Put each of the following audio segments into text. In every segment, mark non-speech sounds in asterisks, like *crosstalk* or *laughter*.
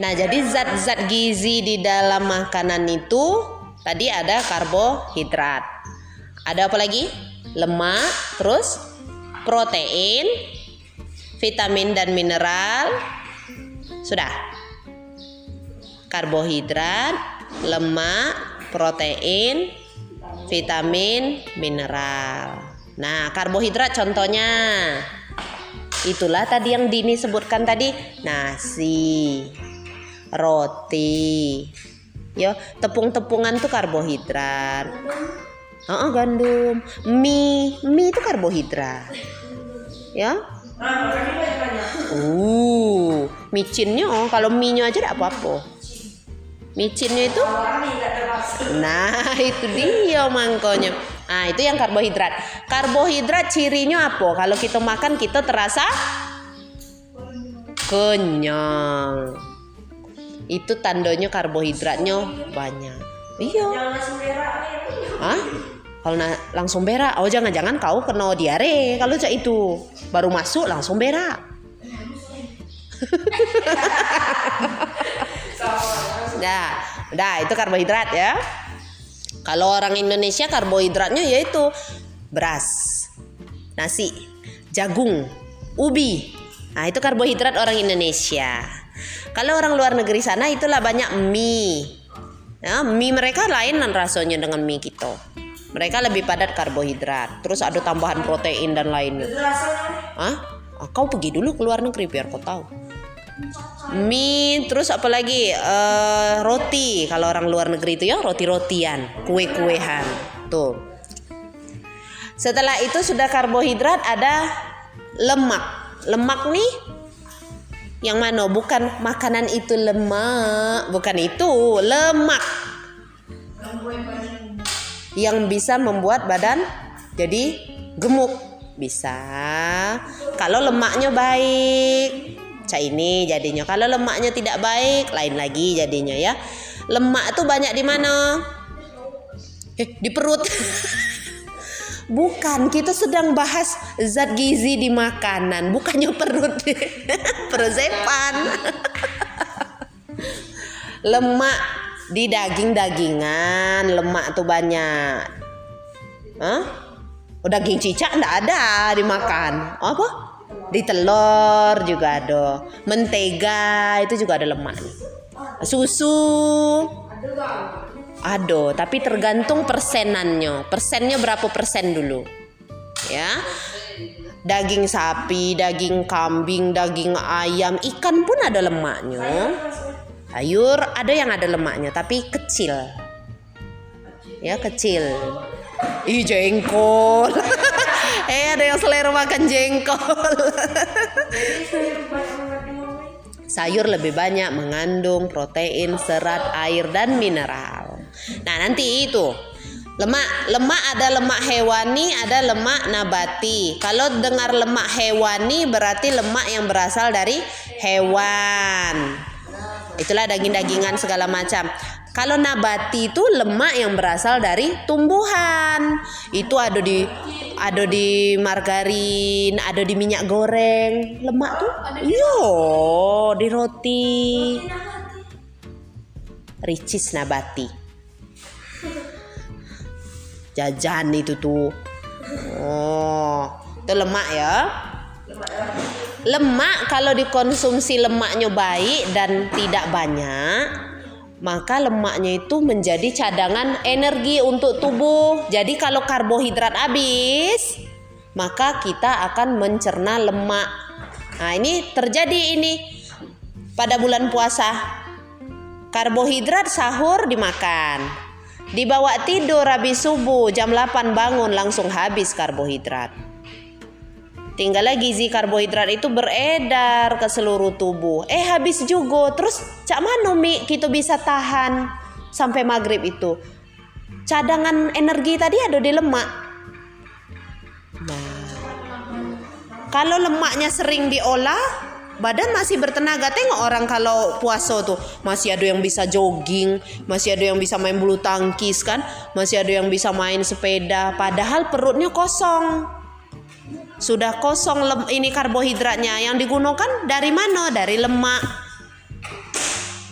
Nah, jadi zat-zat gizi di dalam makanan itu tadi ada karbohidrat. Ada apa lagi? Lemak, terus protein, vitamin dan mineral. Sudah. Karbohidrat, lemak, protein, vitamin, mineral. Nah, karbohidrat contohnya itulah tadi yang Dini sebutkan tadi, nasi, roti. Ya, tepung-tepungan tuh karbohidrat. Oh, oh, gandum. Mie, mie itu karbohidrat. Ya. Uh, micinnya oh, kalau mie-nya aja tidak apa-apa. Micinnya itu Nah, *laughs* itu dia mangkonya. Nah, itu yang karbohidrat. Karbohidrat cirinya apa? Kalau kita makan kita terasa kenyang. Itu tandanya karbohidratnya banyak. Iya. Hah? Kalau na- langsung berak, oh jangan-jangan kau kena diare kalau cak itu baru masuk langsung berak. *laughs* Nah, udah itu karbohidrat ya. Kalau orang Indonesia karbohidratnya yaitu beras, nasi, jagung, ubi. Nah, itu karbohidrat orang Indonesia. Kalau orang luar negeri sana itulah banyak mie. Ya, mie mereka lain rasanya dengan mie kita. Mereka lebih padat karbohidrat. Terus ada tambahan protein dan lainnya. Hah? Ah, kau pergi dulu ke luar negeri biar kau tahu. Mie, terus apa lagi? Eh, roti. Kalau orang luar negeri itu ya roti-rotian, kue-kuehan. Tuh. Setelah itu sudah karbohidrat ada lemak. Lemak nih yang mana? Bukan makanan itu lemak, bukan itu, lemak. Yang bisa membuat badan jadi gemuk. Bisa. Kalau lemaknya baik. Cak ini jadinya. Kalau lemaknya tidak baik, lain lagi jadinya ya. Lemak itu banyak di mana? Eh, di perut. *laughs* Bukan, kita sedang bahas zat gizi di makanan, bukannya perut. *laughs* Perzepan. *laughs* lemak di daging-dagingan, lemak tuh banyak. Hah? Oh, daging cicak enggak ada dimakan. Apa? Di telur juga ada. Mentega itu juga ada lemak. Susu ada, tapi tergantung persenannya. Persennya berapa persen dulu? Ya. Daging sapi, daging kambing, daging ayam, ikan pun ada lemaknya. Sayur ada yang ada lemaknya, tapi kecil. Ya, kecil. Ih, jengkol. *laughs* eh, ada yang selera makan jengkol. *laughs* Sayur lebih banyak mengandung protein, serat, air, dan mineral. Nah, nanti itu lemak lemak ada lemak hewani, ada lemak nabati. Kalau dengar lemak hewani berarti lemak yang berasal dari hewan. Itulah daging-dagingan segala macam. Kalau nabati itu lemak yang berasal dari tumbuhan. Itu ada di ada di margarin, ada di minyak goreng. Lemak tuh iya di roti. Ricis nabati. Jajan itu tuh. Oh, itu lemak ya. Lemak kalau dikonsumsi lemaknya baik dan tidak banyak, maka lemaknya itu menjadi cadangan energi untuk tubuh. Jadi kalau karbohidrat habis, maka kita akan mencerna lemak. Nah, ini terjadi ini pada bulan puasa. Karbohidrat sahur dimakan. Dibawa tidur habis subuh jam 8 bangun langsung habis karbohidrat. Tinggal lagi gizi karbohidrat itu beredar ke seluruh tubuh. Eh habis juga. Terus cak mana Mi kita bisa tahan sampai maghrib itu? Cadangan energi tadi ada di lemak. Nah, kalau lemaknya sering diolah, badan masih bertenaga. Tengok orang kalau puasa tuh masih ada yang bisa jogging, masih ada yang bisa main bulu tangkis kan, masih ada yang bisa main sepeda. Padahal perutnya kosong sudah kosong lem, ini karbohidratnya yang digunakan dari mana dari lemak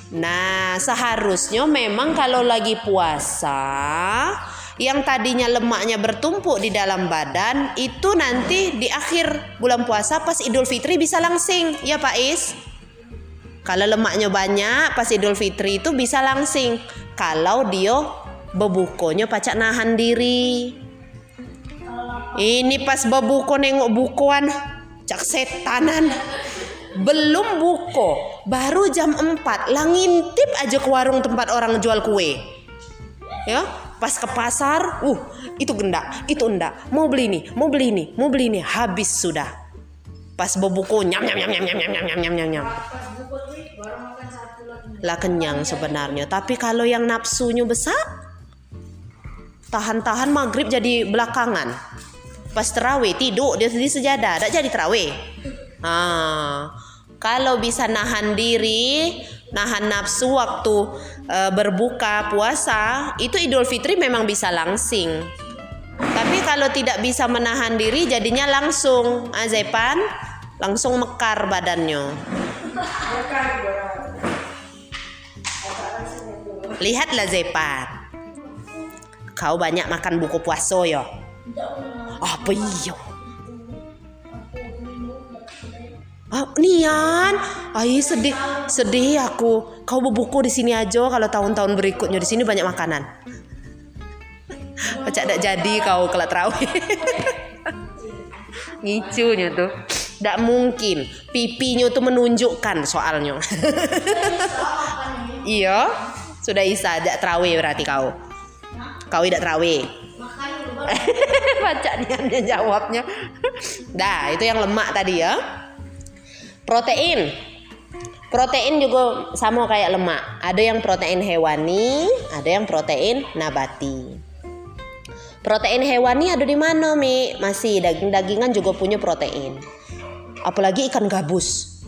Nah, seharusnya memang kalau lagi puasa yang tadinya lemaknya bertumpuk di dalam badan itu nanti di akhir bulan puasa pas Idul Fitri bisa langsing, ya Pak Is? Kalau lemaknya banyak pas Idul Fitri itu bisa langsing. Kalau dia bebukonya pacak nahan diri. Ini pas bebuko nengok bukuan cak setanan belum buko baru jam 4 lah ngintip aja ke warung tempat orang jual kue ya pas ke pasar uh itu gendak itu enggak mau beli nih mau beli nih mau beli nih habis sudah. Pas bebuko nyam nyam nyam nyam nyam nyam nyam nyam nyam nyam. Lah kenyang sebenarnya. Tapi kalau yang nafsunya besar tahan-tahan maghrib jadi belakangan. Pas terawih tidur dia di sejadah tidak jadi terawih. Ah kalau bisa nahan diri, nahan nafsu waktu e, berbuka puasa, itu Idul Fitri memang bisa langsing. Tapi kalau tidak bisa menahan diri jadinya langsung azepan, langsung mekar badannya. Lihatlah Zepan. Kau banyak makan buku puasa ya? Apa iya? Ah, Nian, ay sedih, sedih aku. Kau berbuku di sini aja kalau tahun-tahun berikutnya di sini banyak makanan. Macam tak jadi kau kelak terawih. *laughs* Ngicunya tuh. Tak mungkin. Pipinya tuh menunjukkan soalnya. *laughs* iya, sudah isa tidak terawih berarti kau. Kau tidak terawih. *laughs* Baca niannya jawabnya. Dah, itu yang lemak tadi ya. Protein. Protein juga sama kayak lemak. Ada yang protein hewani, ada yang protein nabati. Protein hewani ada di mana, Mi? Masih daging-dagingan juga punya protein. Apalagi ikan gabus.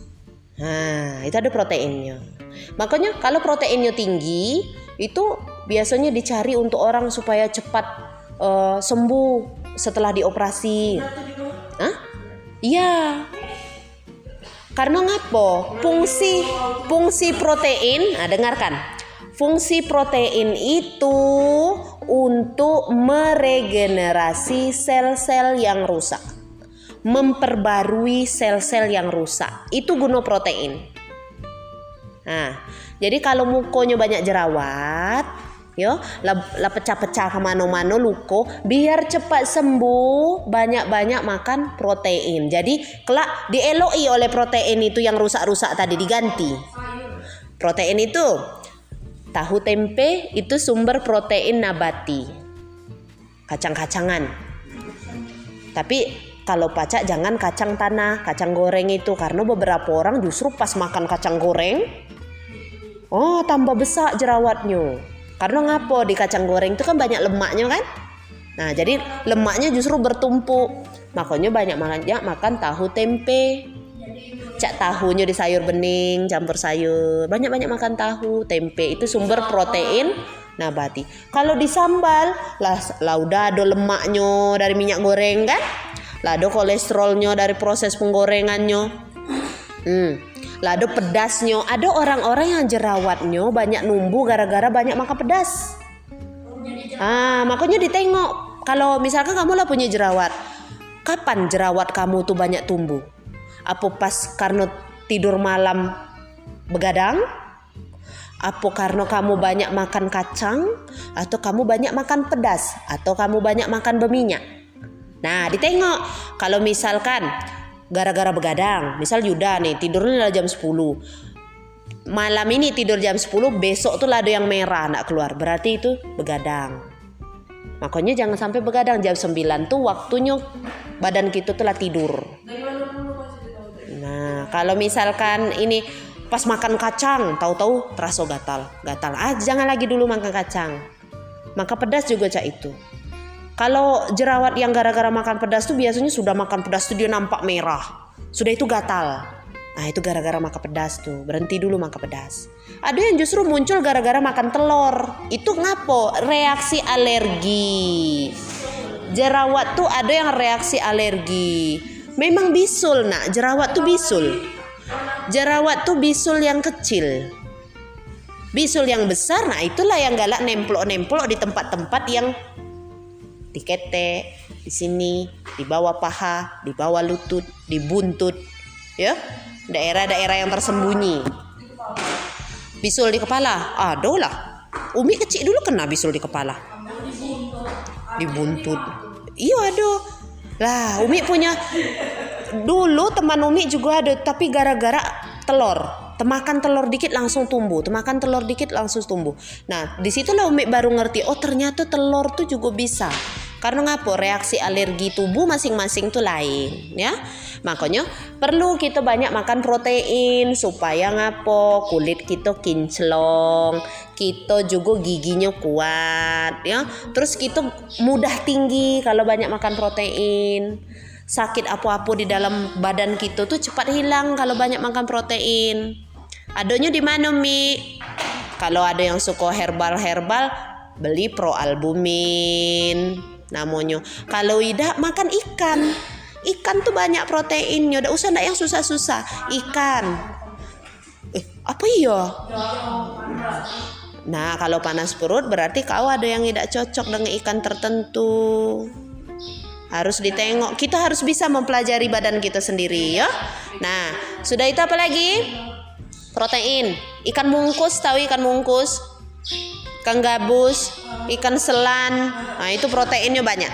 Nah, itu ada proteinnya. Makanya kalau proteinnya tinggi, itu biasanya dicari untuk orang supaya cepat uh, sembuh setelah dioperasi. Hah? Iya, karena ngapo? Fungsi fungsi protein, nah dengarkan. Fungsi protein itu untuk meregenerasi sel-sel yang rusak. Memperbarui sel-sel yang rusak. Itu guna protein. Nah, jadi kalau mukonya banyak jerawat, yo lah, pecah-pecah ke mana-mana luko. Biar cepat sembuh banyak-banyak makan protein. Jadi kelak dieloi oleh protein itu yang rusak-rusak tadi diganti. Protein itu tahu tempe itu sumber protein nabati. Kacang-kacangan. Tapi kalau pacak jangan kacang tanah kacang goreng itu. Karena beberapa orang justru pas makan kacang goreng oh tambah besar jerawatnya karena ngapo di kacang goreng itu kan banyak lemaknya kan? Nah, jadi lemaknya justru bertumpuk. Makanya banyak makan ya, makan tahu tempe. Cak tahunya di sayur bening, campur sayur. Banyak-banyak makan tahu, tempe itu sumber protein nabati. Kalau di sambal, lah, ada lemaknya dari minyak goreng kan? Lah ada kolesterolnya dari proses penggorengannya. Hmm. Lah ada pedasnya. Ada orang-orang yang jerawatnya banyak numbuh gara-gara banyak makan pedas. Ah, makanya ditengok. Kalau misalkan kamu lah punya jerawat, kapan jerawat kamu tuh banyak tumbuh? Apa pas karena tidur malam begadang? Apa karena kamu banyak makan kacang? Atau kamu banyak makan pedas? Atau kamu banyak makan berminyak? Nah, ditengok. Kalau misalkan gara-gara begadang. Misal Yuda nih tidurnya jam 10. Malam ini tidur jam 10, besok tuh lado yang merah nak keluar. Berarti itu begadang. Makanya jangan sampai begadang jam 9 tuh waktunya badan kita tuh lah tidur. Nah, kalau misalkan ini pas makan kacang, tahu-tahu terasa gatal. Gatal. Ah, jangan lagi dulu makan kacang. Maka pedas juga cak itu. Kalau jerawat yang gara-gara makan pedas tuh biasanya sudah makan pedas tuh dia nampak merah. Sudah itu gatal. Nah itu gara-gara makan pedas tuh. Berhenti dulu makan pedas. Ada yang justru muncul gara-gara makan telur. Itu ngapo? Reaksi alergi. Jerawat tuh ada yang reaksi alergi. Memang bisul nak. Jerawat tuh bisul. Jerawat tuh bisul yang kecil. Bisul yang besar, nah itulah yang galak nemplok-nemplok di tempat-tempat yang di ketek, di sini, di bawah paha, di bawah lutut, di buntut, ya, daerah-daerah yang tersembunyi. Bisul di kepala, aduh lah. Umi kecil dulu kena bisul di kepala. Di buntut. Iya aduh. Lah, Umi punya dulu teman Umi juga ada, tapi gara-gara telur temakan telur dikit langsung tumbuh, temakan telur dikit langsung tumbuh. Nah, di situlah Umi baru ngerti, oh ternyata telur tuh juga bisa. Karena ngapo reaksi alergi tubuh masing-masing tuh lain, ya. Makanya perlu kita banyak makan protein supaya ngapo kulit kita kinclong, kita juga giginya kuat, ya. Terus kita mudah tinggi kalau banyak makan protein sakit apa-apa di dalam badan kita tuh cepat hilang kalau banyak makan protein. Adanya di mana Mi? Kalau ada yang suka herbal-herbal, beli pro albumin namanya. Kalau tidak makan ikan. Ikan tuh banyak proteinnya. Udah usah ndak yang susah-susah. Ikan. Eh, apa iya? Nah, kalau panas perut berarti kau ada yang tidak cocok dengan ikan tertentu. Harus ditengok. Kita harus bisa mempelajari badan kita sendiri ya. Nah, sudah itu apa lagi? Protein. Ikan mungkus tahu ikan mungkus ikan gabus ikan selan. Nah itu proteinnya banyak.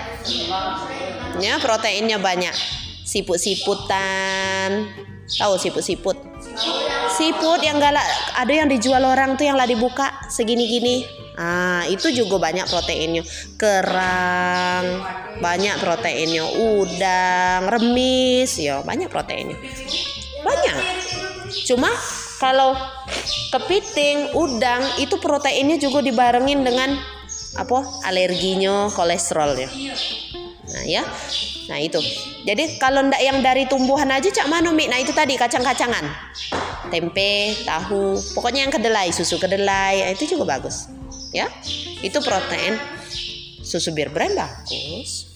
Ya proteinnya banyak. Siput-siputan. Tahu siput-siput? Siput yang galak ada yang dijual orang tuh yang lah dibuka segini-gini. Ah itu juga banyak proteinnya. Kerang banyak proteinnya. Udang remis. Ya banyak proteinnya. Banyak. Cuma kalau kepiting, udang itu proteinnya juga dibarengin dengan apa? alerginya, kolesterolnya. Nah, ya. Nah, itu. Jadi kalau ndak yang dari tumbuhan aja cak mana Mi? Nah, itu tadi kacang-kacangan. Tempe, tahu, pokoknya yang kedelai, susu kedelai, nah, itu juga bagus. Ya. Itu protein susu bir brand bagus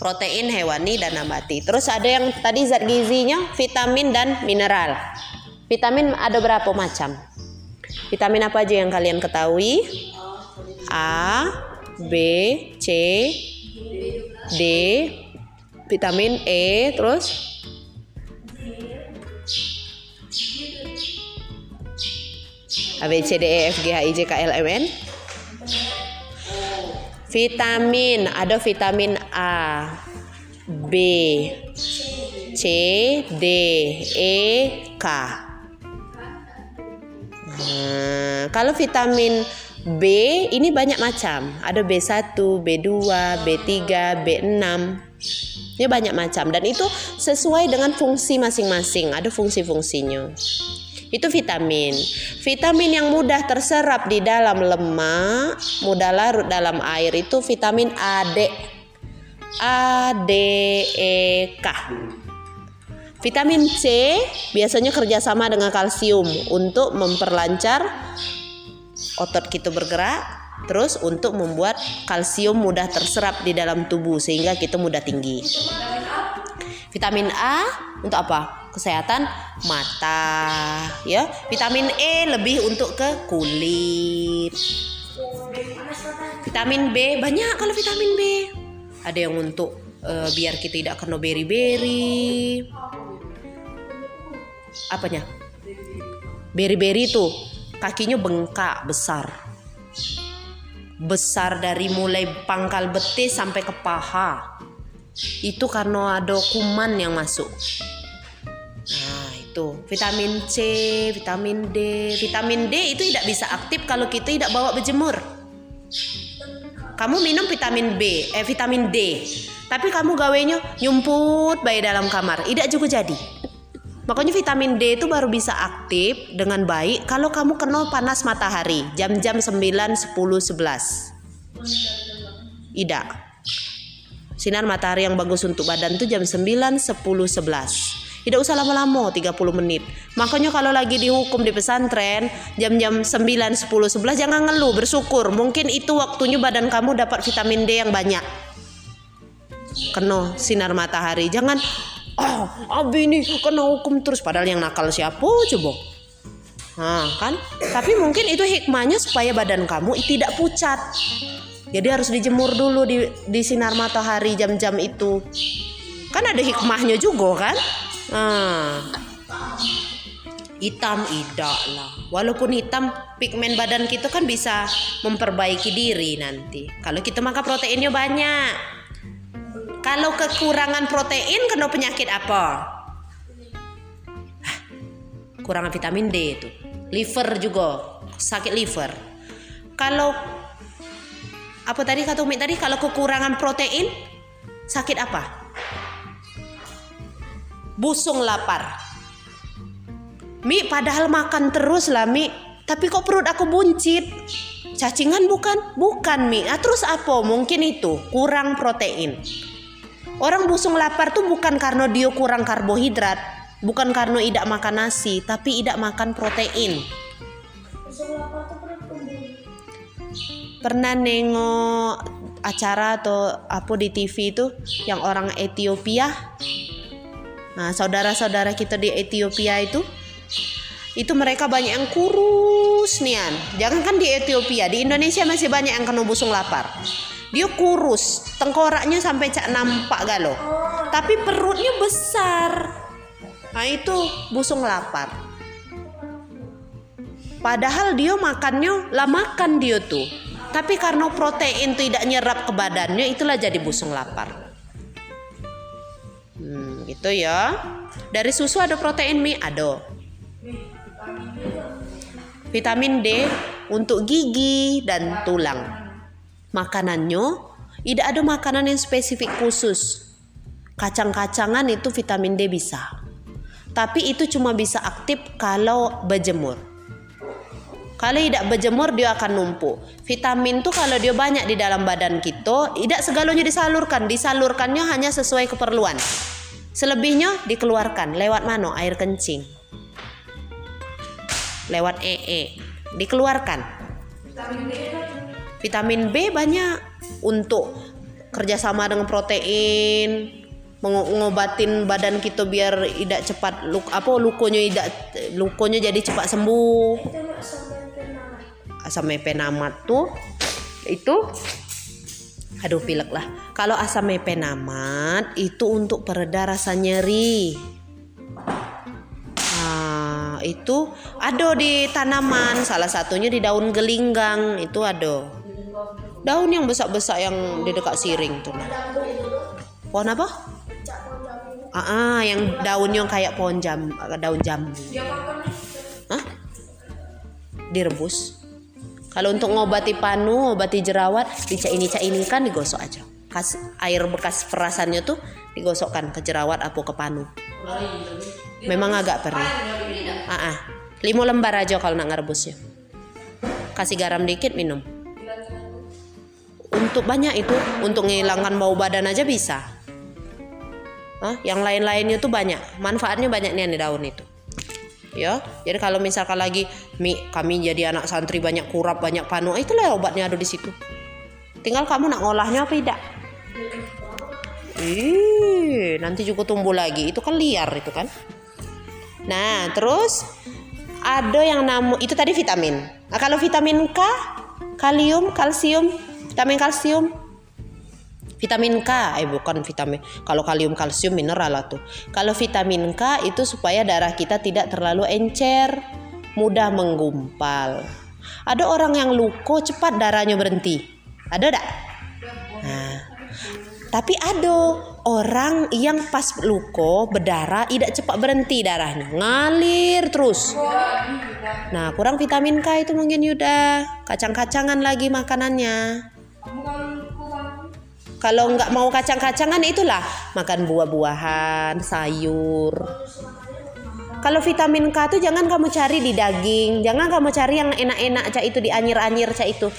protein hewani dan nabati. Terus ada yang tadi zat gizinya, vitamin dan mineral. Vitamin ada berapa macam? Vitamin apa aja yang kalian ketahui? A, B, C, D, vitamin E, terus A, B, C, D, E, F, G, H, I, J, K, L, M, N. Vitamin, ada vitamin A, B, C, D, E, K. Nah, kalau vitamin B ini banyak macam. Ada B1, B2, B3, B6. Ini banyak macam dan itu sesuai dengan fungsi masing-masing. Ada fungsi-fungsinya. Itu vitamin. Vitamin yang mudah terserap di dalam lemak, mudah larut dalam air itu vitamin A, D. A, D, E, K. Vitamin C biasanya kerjasama dengan kalsium untuk memperlancar otot kita bergerak, terus untuk membuat kalsium mudah terserap di dalam tubuh sehingga kita mudah tinggi. Vitamin A untuk apa? Kesehatan mata, ya. Vitamin E lebih untuk ke kulit. Vitamin B banyak kalau vitamin B. Ada yang untuk uh, biar kita tidak kena beri-beri. Apanya? Beri-beri itu kakinya bengkak besar. Besar dari mulai pangkal betis sampai ke paha. Itu karena ada kuman yang masuk. Nah itu. Vitamin C vitamin D. Vitamin D itu tidak bisa aktif kalau kita tidak bawa berjemur. Kamu minum vitamin B eh vitamin D tapi kamu gawenya nyumput bayi dalam kamar tidak juga jadi Makanya vitamin D itu baru bisa aktif dengan baik kalau kamu kena panas matahari jam-jam 9, 10, 11. Tidak. Sinar matahari yang bagus untuk badan itu jam 9, 10, 11. Tidak usah lama-lama 30 menit. Makanya kalau lagi dihukum di pesantren jam-jam 9, 10, 11 jangan ngeluh, bersyukur. Mungkin itu waktunya badan kamu dapat vitamin D yang banyak. Kena sinar matahari. Jangan ah abi ini kena hukum terus padahal yang nakal siapa coba Nah, kan? Tapi mungkin itu hikmahnya supaya badan kamu tidak pucat. Jadi harus dijemur dulu di, di sinar matahari jam-jam itu. Kan ada hikmahnya juga kan? Nah. Hitam tidak lah. Walaupun hitam, pigmen badan kita kan bisa memperbaiki diri nanti. Kalau kita makan proteinnya banyak. Kalau kekurangan protein kena penyakit apa? Hah, Kurangan vitamin D itu. Liver juga, sakit liver. Kalau apa tadi kata Umi tadi kalau kekurangan protein sakit apa? Busung lapar. Mi padahal makan terus lah Mi Tapi kok perut aku buncit Cacingan bukan? Bukan Mi ah, Terus apa? Mungkin itu Kurang protein Orang busung lapar tuh bukan karena dia kurang karbohidrat Bukan karena tidak makan nasi Tapi tidak makan protein. Pernah nengok acara atau apa di TV itu yang orang Ethiopia? Nah, saudara-saudara kita di Ethiopia itu itu mereka banyak yang kurus nian. Jangan kan di Ethiopia di Indonesia masih banyak yang kena busung lapar dia kurus tengkoraknya sampai cak nampak galo tapi perutnya besar. Nah itu busung lapar. Padahal dia makannya lah makan dia tuh. Tapi karena protein tidak nyerap ke badannya itulah jadi busung lapar. Hmm, gitu ya. Dari susu ada protein mie ada. Vitamin D untuk gigi dan tulang. Makanannya tidak ada makanan yang spesifik khusus. Kacang-kacangan itu vitamin D bisa. Tapi itu cuma bisa aktif kalau berjemur. Kalau tidak berjemur dia akan numpuk. Vitamin tuh kalau dia banyak di dalam badan kita, tidak segalanya disalurkan. Disalurkannya hanya sesuai keperluan. Selebihnya dikeluarkan lewat mana? Air kencing lewat EE dikeluarkan. Vitamin B banyak untuk kerjasama dengan protein, mengobatin badan kita biar tidak cepat luk apa lukonya tidak lukonya jadi cepat sembuh. Asam mepenamat tuh itu aduh pilek lah. Kalau asam mepenamat itu untuk pereda rasa nyeri itu ada di tanaman salah satunya di daun gelinggang itu ada daun yang besar-besar yang di dekat siring tuh pohon apa? Ah, ah yang daunnya kayak pohon jam daun jambu Hah? direbus. Kalau untuk ngobati panu ngobati jerawat dicak ini cak ini kan digosok aja. Kas, air bekas perasannya tuh digosokkan ke jerawat atau ke panu. Memang agak perih. Ah, ah. lima lembar aja kalau nak ngerebusnya. Kasih garam dikit minum untuk banyak itu untuk menghilangkan bau badan aja bisa Hah? yang lain-lainnya tuh banyak manfaatnya banyak nih daun itu ya jadi kalau misalkan lagi mi kami jadi anak santri banyak kurap banyak panu itulah obatnya ada di situ tinggal kamu nak ngolahnya apa tidak Ih, nanti juga tumbuh lagi. Itu kan liar itu kan. Nah, terus ada yang namu itu tadi vitamin. Nah, kalau vitamin K, kalium, kalsium, vitamin kalsium. Vitamin K, eh bukan vitamin. Kalau kalium, kalsium mineral lah tuh. Kalau vitamin K itu supaya darah kita tidak terlalu encer, mudah menggumpal. Ada orang yang luko cepat darahnya berhenti. Ada tak? Nah, tapi ada orang yang pas luko berdarah tidak cepat berhenti darahnya, ngalir terus. Nah, kurang vitamin K itu mungkin Yuda. Kacang-kacangan lagi makanannya. Kalau nggak mau kacang-kacangan itulah. Makan buah-buahan, sayur. Kalau vitamin K itu jangan kamu cari di daging, jangan kamu cari yang enak-enak cak itu di anyir-anyir cak itu.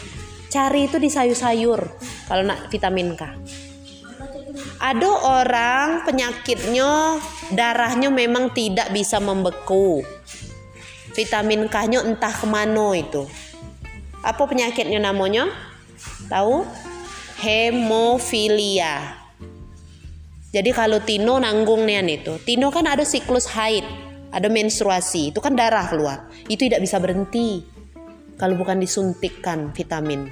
Cari itu di sayur-sayur kalau nak vitamin K. Ada orang penyakitnya darahnya memang tidak bisa membeku. Vitamin K-nya entah ke mana itu. Apa penyakitnya namanya tahu hemofilia jadi kalau Tino nanggung nih itu Tino kan ada siklus haid ada menstruasi, itu kan darah keluar. Itu tidak bisa berhenti kalau bukan disuntikkan vitamin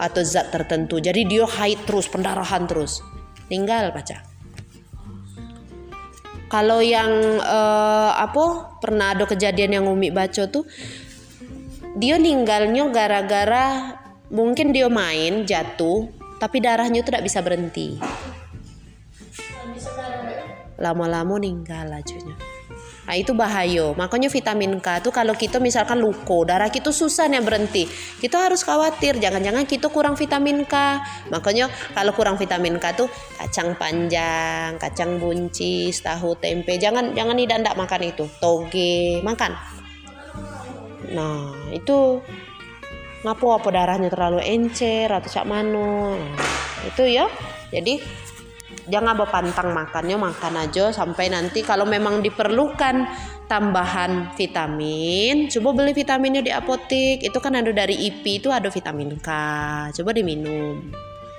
atau zat tertentu. Jadi dia haid terus, pendarahan terus. Tinggal baca. Kalau yang uh, apa pernah ada kejadian yang Umi baca tuh dia ninggalnya gara-gara mungkin dia main jatuh tapi darahnya itu tidak bisa berhenti lama-lama ninggal ajunya Nah itu bahaya. Makanya vitamin K tuh kalau kita misalkan luko, darah kita susah nih berhenti. Kita harus khawatir, jangan-jangan kita kurang vitamin K. Makanya kalau kurang vitamin K tuh kacang panjang, kacang buncis, tahu tempe, jangan jangan tidak makan itu. Toge, makan. Nah itu ngapo apa darahnya terlalu encer atau cak mano. Itu ya. Jadi jangan berpantang makannya makan aja sampai nanti kalau memang diperlukan tambahan vitamin coba beli vitaminnya di apotek. Itu kan ada dari IP itu ada vitamin K. Coba diminum.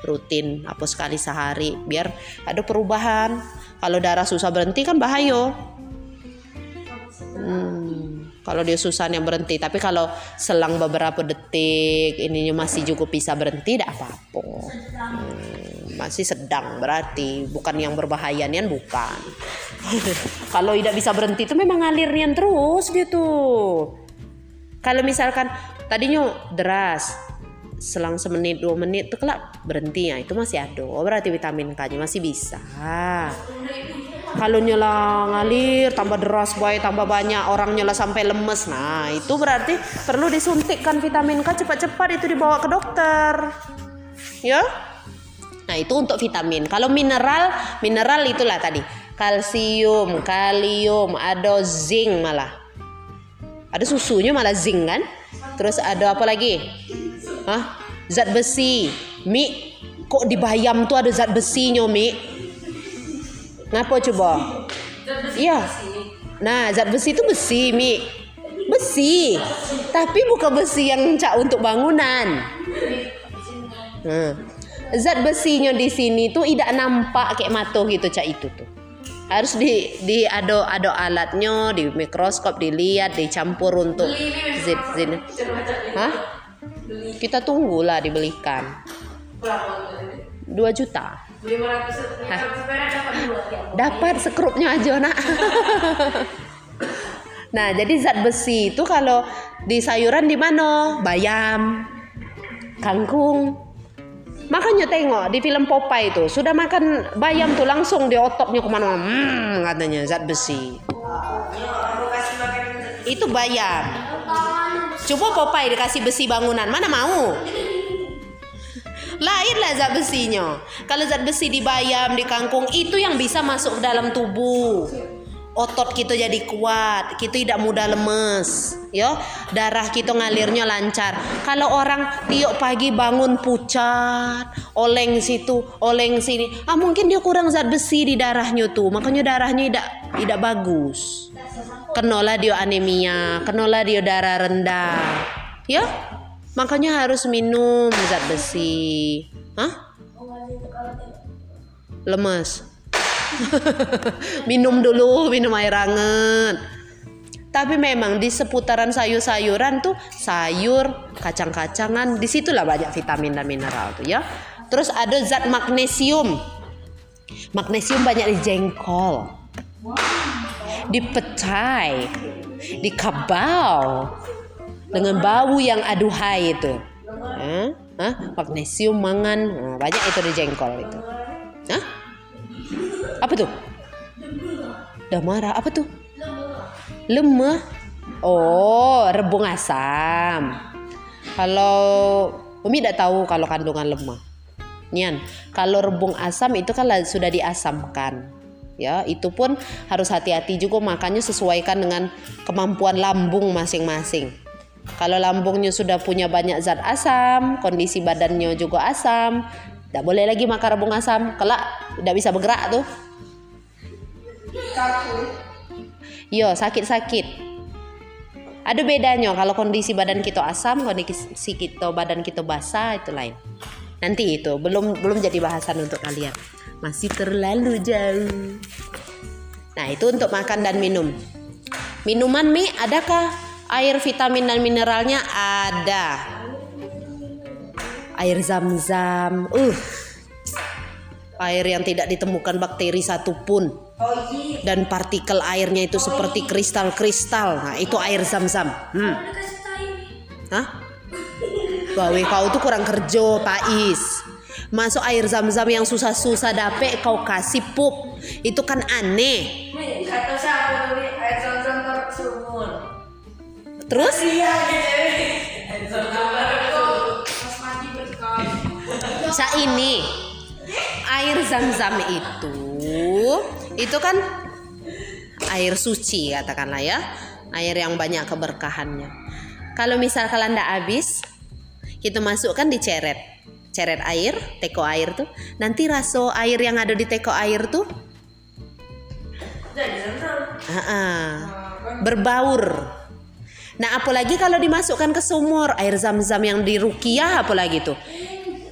Rutin apa sekali sehari biar ada perubahan. Kalau darah susah berhenti kan bahaya hmm, kalau dia susah yang berhenti tapi kalau selang beberapa detik ininya masih cukup bisa berhenti tidak apa-apa. Hmm masih sedang berarti bukan yang berbahaya nian bukan. *laughs* Kalau tidak bisa berhenti itu memang ngalir nian terus gitu. Kalau misalkan tadinya deras selang semenit dua menit itu kelak berhenti ya itu masih ada. Oh, berarti vitamin K nya masih bisa kalau nyala ngalir tambah deras boy tambah banyak orang nyala sampai lemes nah itu berarti perlu disuntikkan vitamin K cepat-cepat itu dibawa ke dokter ya Nah, itu untuk vitamin. Kalau mineral, mineral itulah tadi. Kalsium, kalium, ada zinc malah. Ada susunya malah zinc kan? Terus ada apa lagi? Hah? Zat besi. Mi, kok di bayam tuh ada zat besinya, Mi? Ngapa coba? Iya. Nah, zat besi itu besi, Mi. Besi. Tapi bukan besi yang cak untuk bangunan. Hmm zat besinya di sini tuh tidak nampak kayak mata gitu cak itu tuh harus di di ada ada alatnya di mikroskop dilihat dicampur untuk zat zat hah kita tunggulah dibelikan dua juta Hah? dapat sekrupnya aja nak *laughs* nah jadi zat besi itu kalau di sayuran di mana bayam kangkung Makanya tengok di film Popeye itu sudah makan bayam tuh langsung di ototnya ke mana-mana. Hmm, katanya zat besi. Itu bayam. Coba Popeye dikasih besi bangunan, mana mau? Lain lah zat besinya. Kalau zat besi di bayam, di kangkung itu yang bisa masuk ke dalam tubuh otot kita jadi kuat, kita tidak mudah lemes, ya. Darah kita ngalirnya lancar. Kalau orang tiap pagi bangun pucat, oleng situ, oleng sini, ah mungkin dia kurang zat besi di darahnya tuh, makanya darahnya tidak tidak bagus. Kenola dia anemia, kenola dia darah rendah, ya. Makanya harus minum zat besi. Hah? Lemes. *laughs* minum dulu minum air hangat tapi memang di seputaran sayur-sayuran tuh sayur kacang-kacangan di situlah banyak vitamin dan mineral tuh ya terus ada zat magnesium magnesium banyak di jengkol di pecai di kabau dengan bau yang aduhai itu Hah? Hah? magnesium mangan nah, banyak itu di jengkol itu Hah? Apa tuh? Marah. Apa tuh? Lemah. Oh, rebung asam. Kalau Umi tidak tahu kalau kandungan lemah. Nian, kalau rebung asam itu kan sudah diasamkan. Ya, itu pun harus hati-hati juga makanya sesuaikan dengan kemampuan lambung masing-masing. Kalau lambungnya sudah punya banyak zat asam, kondisi badannya juga asam, tidak boleh lagi makan rebung asam. Kelak tidak bisa bergerak tuh. Yo sakit-sakit. Ada bedanya kalau kondisi badan kita asam, kondisi kita badan kita basah itu lain. Nanti itu belum belum jadi bahasan untuk kalian. Masih terlalu jauh. Nah, itu untuk makan dan minum. Minuman mie adakah air vitamin dan mineralnya? Ada. Air zam-zam. Uh. Air yang tidak ditemukan bakteri satupun. Dan partikel airnya itu seperti kristal-kristal. Nah, itu air zam-zam. Hmm. Hah? Bawe kau tuh kurang kerja, Pak Is. Masuk air zam-zam yang susah-susah dapet kau kasih pup. Itu kan aneh. Terus? Iya, mandi berkah. Sa ini air zam-zam itu itu kan air suci katakanlah ya. Air yang banyak keberkahannya. Kalau misal kalian ndak habis kita masukkan di ceret. Ceret air teko air tuh. Nanti raso air yang ada di teko air tuh Jadi ah, ah, berbaur nah apalagi kalau dimasukkan ke sumur air zam-zam yang di rukiah apalagi tuh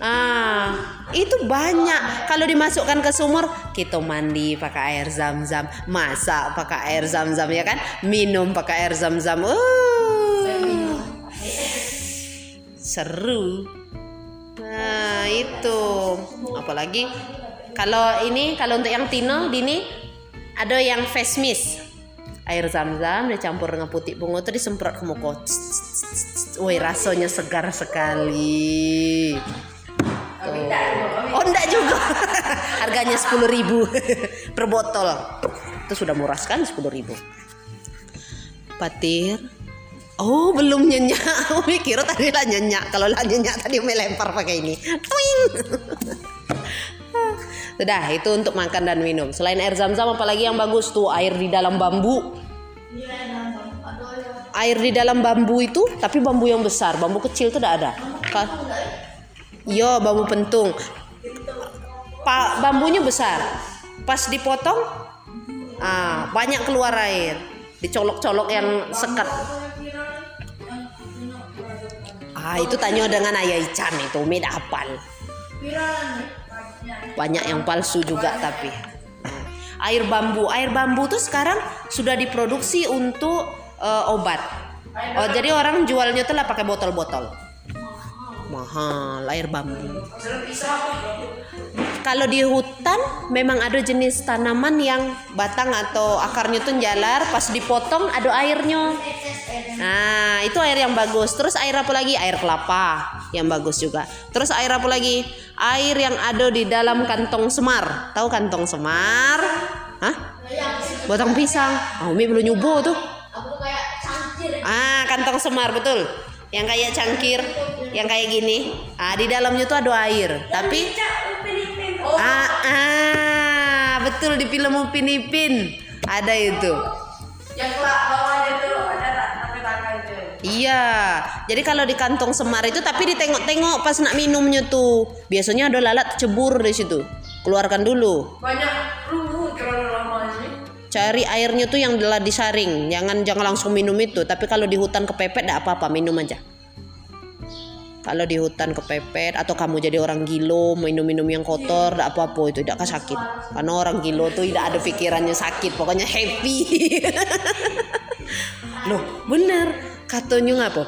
Ah, itu banyak. Kalau dimasukkan ke sumur, kita mandi pakai air zam-zam, masak pakai air zam-zam ya kan, minum pakai air zam-zam. Uh, seru. Nah, itu. Apalagi kalau ini kalau untuk yang Tino, Dini ada yang face mist. Air zam-zam dicampur dengan putih bunga itu disemprot ke muka. Woi, rasanya segar sekali. Tak Oh enggak juga. *laughs* Harganya 10.000 ribu *laughs* Per botol. Itu sudah murah sekali 10.000 ribu. Patir. Oh belum nyenyak. *laughs* Oh mikir tadi lah nyenyak. Kalau lah nyenyak tadi melempar pakai ini. Twing. Sudah itu untuk makan dan minum. Selain air zam-zam apalagi yang bagus tuh Air di dalam bambu. Air di dalam bambu itu Tapi bambu yang besar. Bambu kecil tuh tidak ada. Ka- Yo bambu pentung. Pa, bambunya besar. Pas dipotong, ah banyak keluar air. Dicolok-colok yang sekat. Ah itu tanya dengan ayah Ican itu, Mid apal. Banyak yang palsu juga tapi. Air bambu, air bambu tuh sekarang sudah diproduksi untuk eh, obat. Oh jadi orang jualnya tuh lah pakai botol-botol. Mahal air bambu. Kalau di hutan memang ada jenis tanaman yang batang atau akarnya tuh jalar, pas dipotong ada airnya. Nah, itu air yang bagus. Terus air apa lagi? Air kelapa yang bagus juga. Terus air apa lagi? Air yang ada di dalam kantong semar. Tahu kantong semar? Hah? Batang pisang. Ah, Umi belum nyoba tuh. Ah, kantong semar betul. Yang kayak cangkir, yang kayak gini. Ah, di dalamnya tuh ada air. Tapi Oh, Ah, ah, betul di film Upin Ipin ada itu. yang bawahnya tuh ada. Iya, jadi kalau di kantong semar itu tapi ditengok-tengok pas nak minumnya tuh. Biasanya ada lalat cebur di situ. Keluarkan dulu. Banyak rumput kalau lama ini. Cari airnya tuh yang telah disaring. Jangan jangan langsung minum itu. Tapi kalau di hutan kepepet tidak apa-apa, minum aja. Kalau di hutan kepepet atau kamu jadi orang gilo minum-minum yang kotor tidak apa-apa itu tidak sakit. Karena orang gilo tuh tidak ada pikirannya sakit, pokoknya happy. *laughs* Loh, bener katanya ngapa?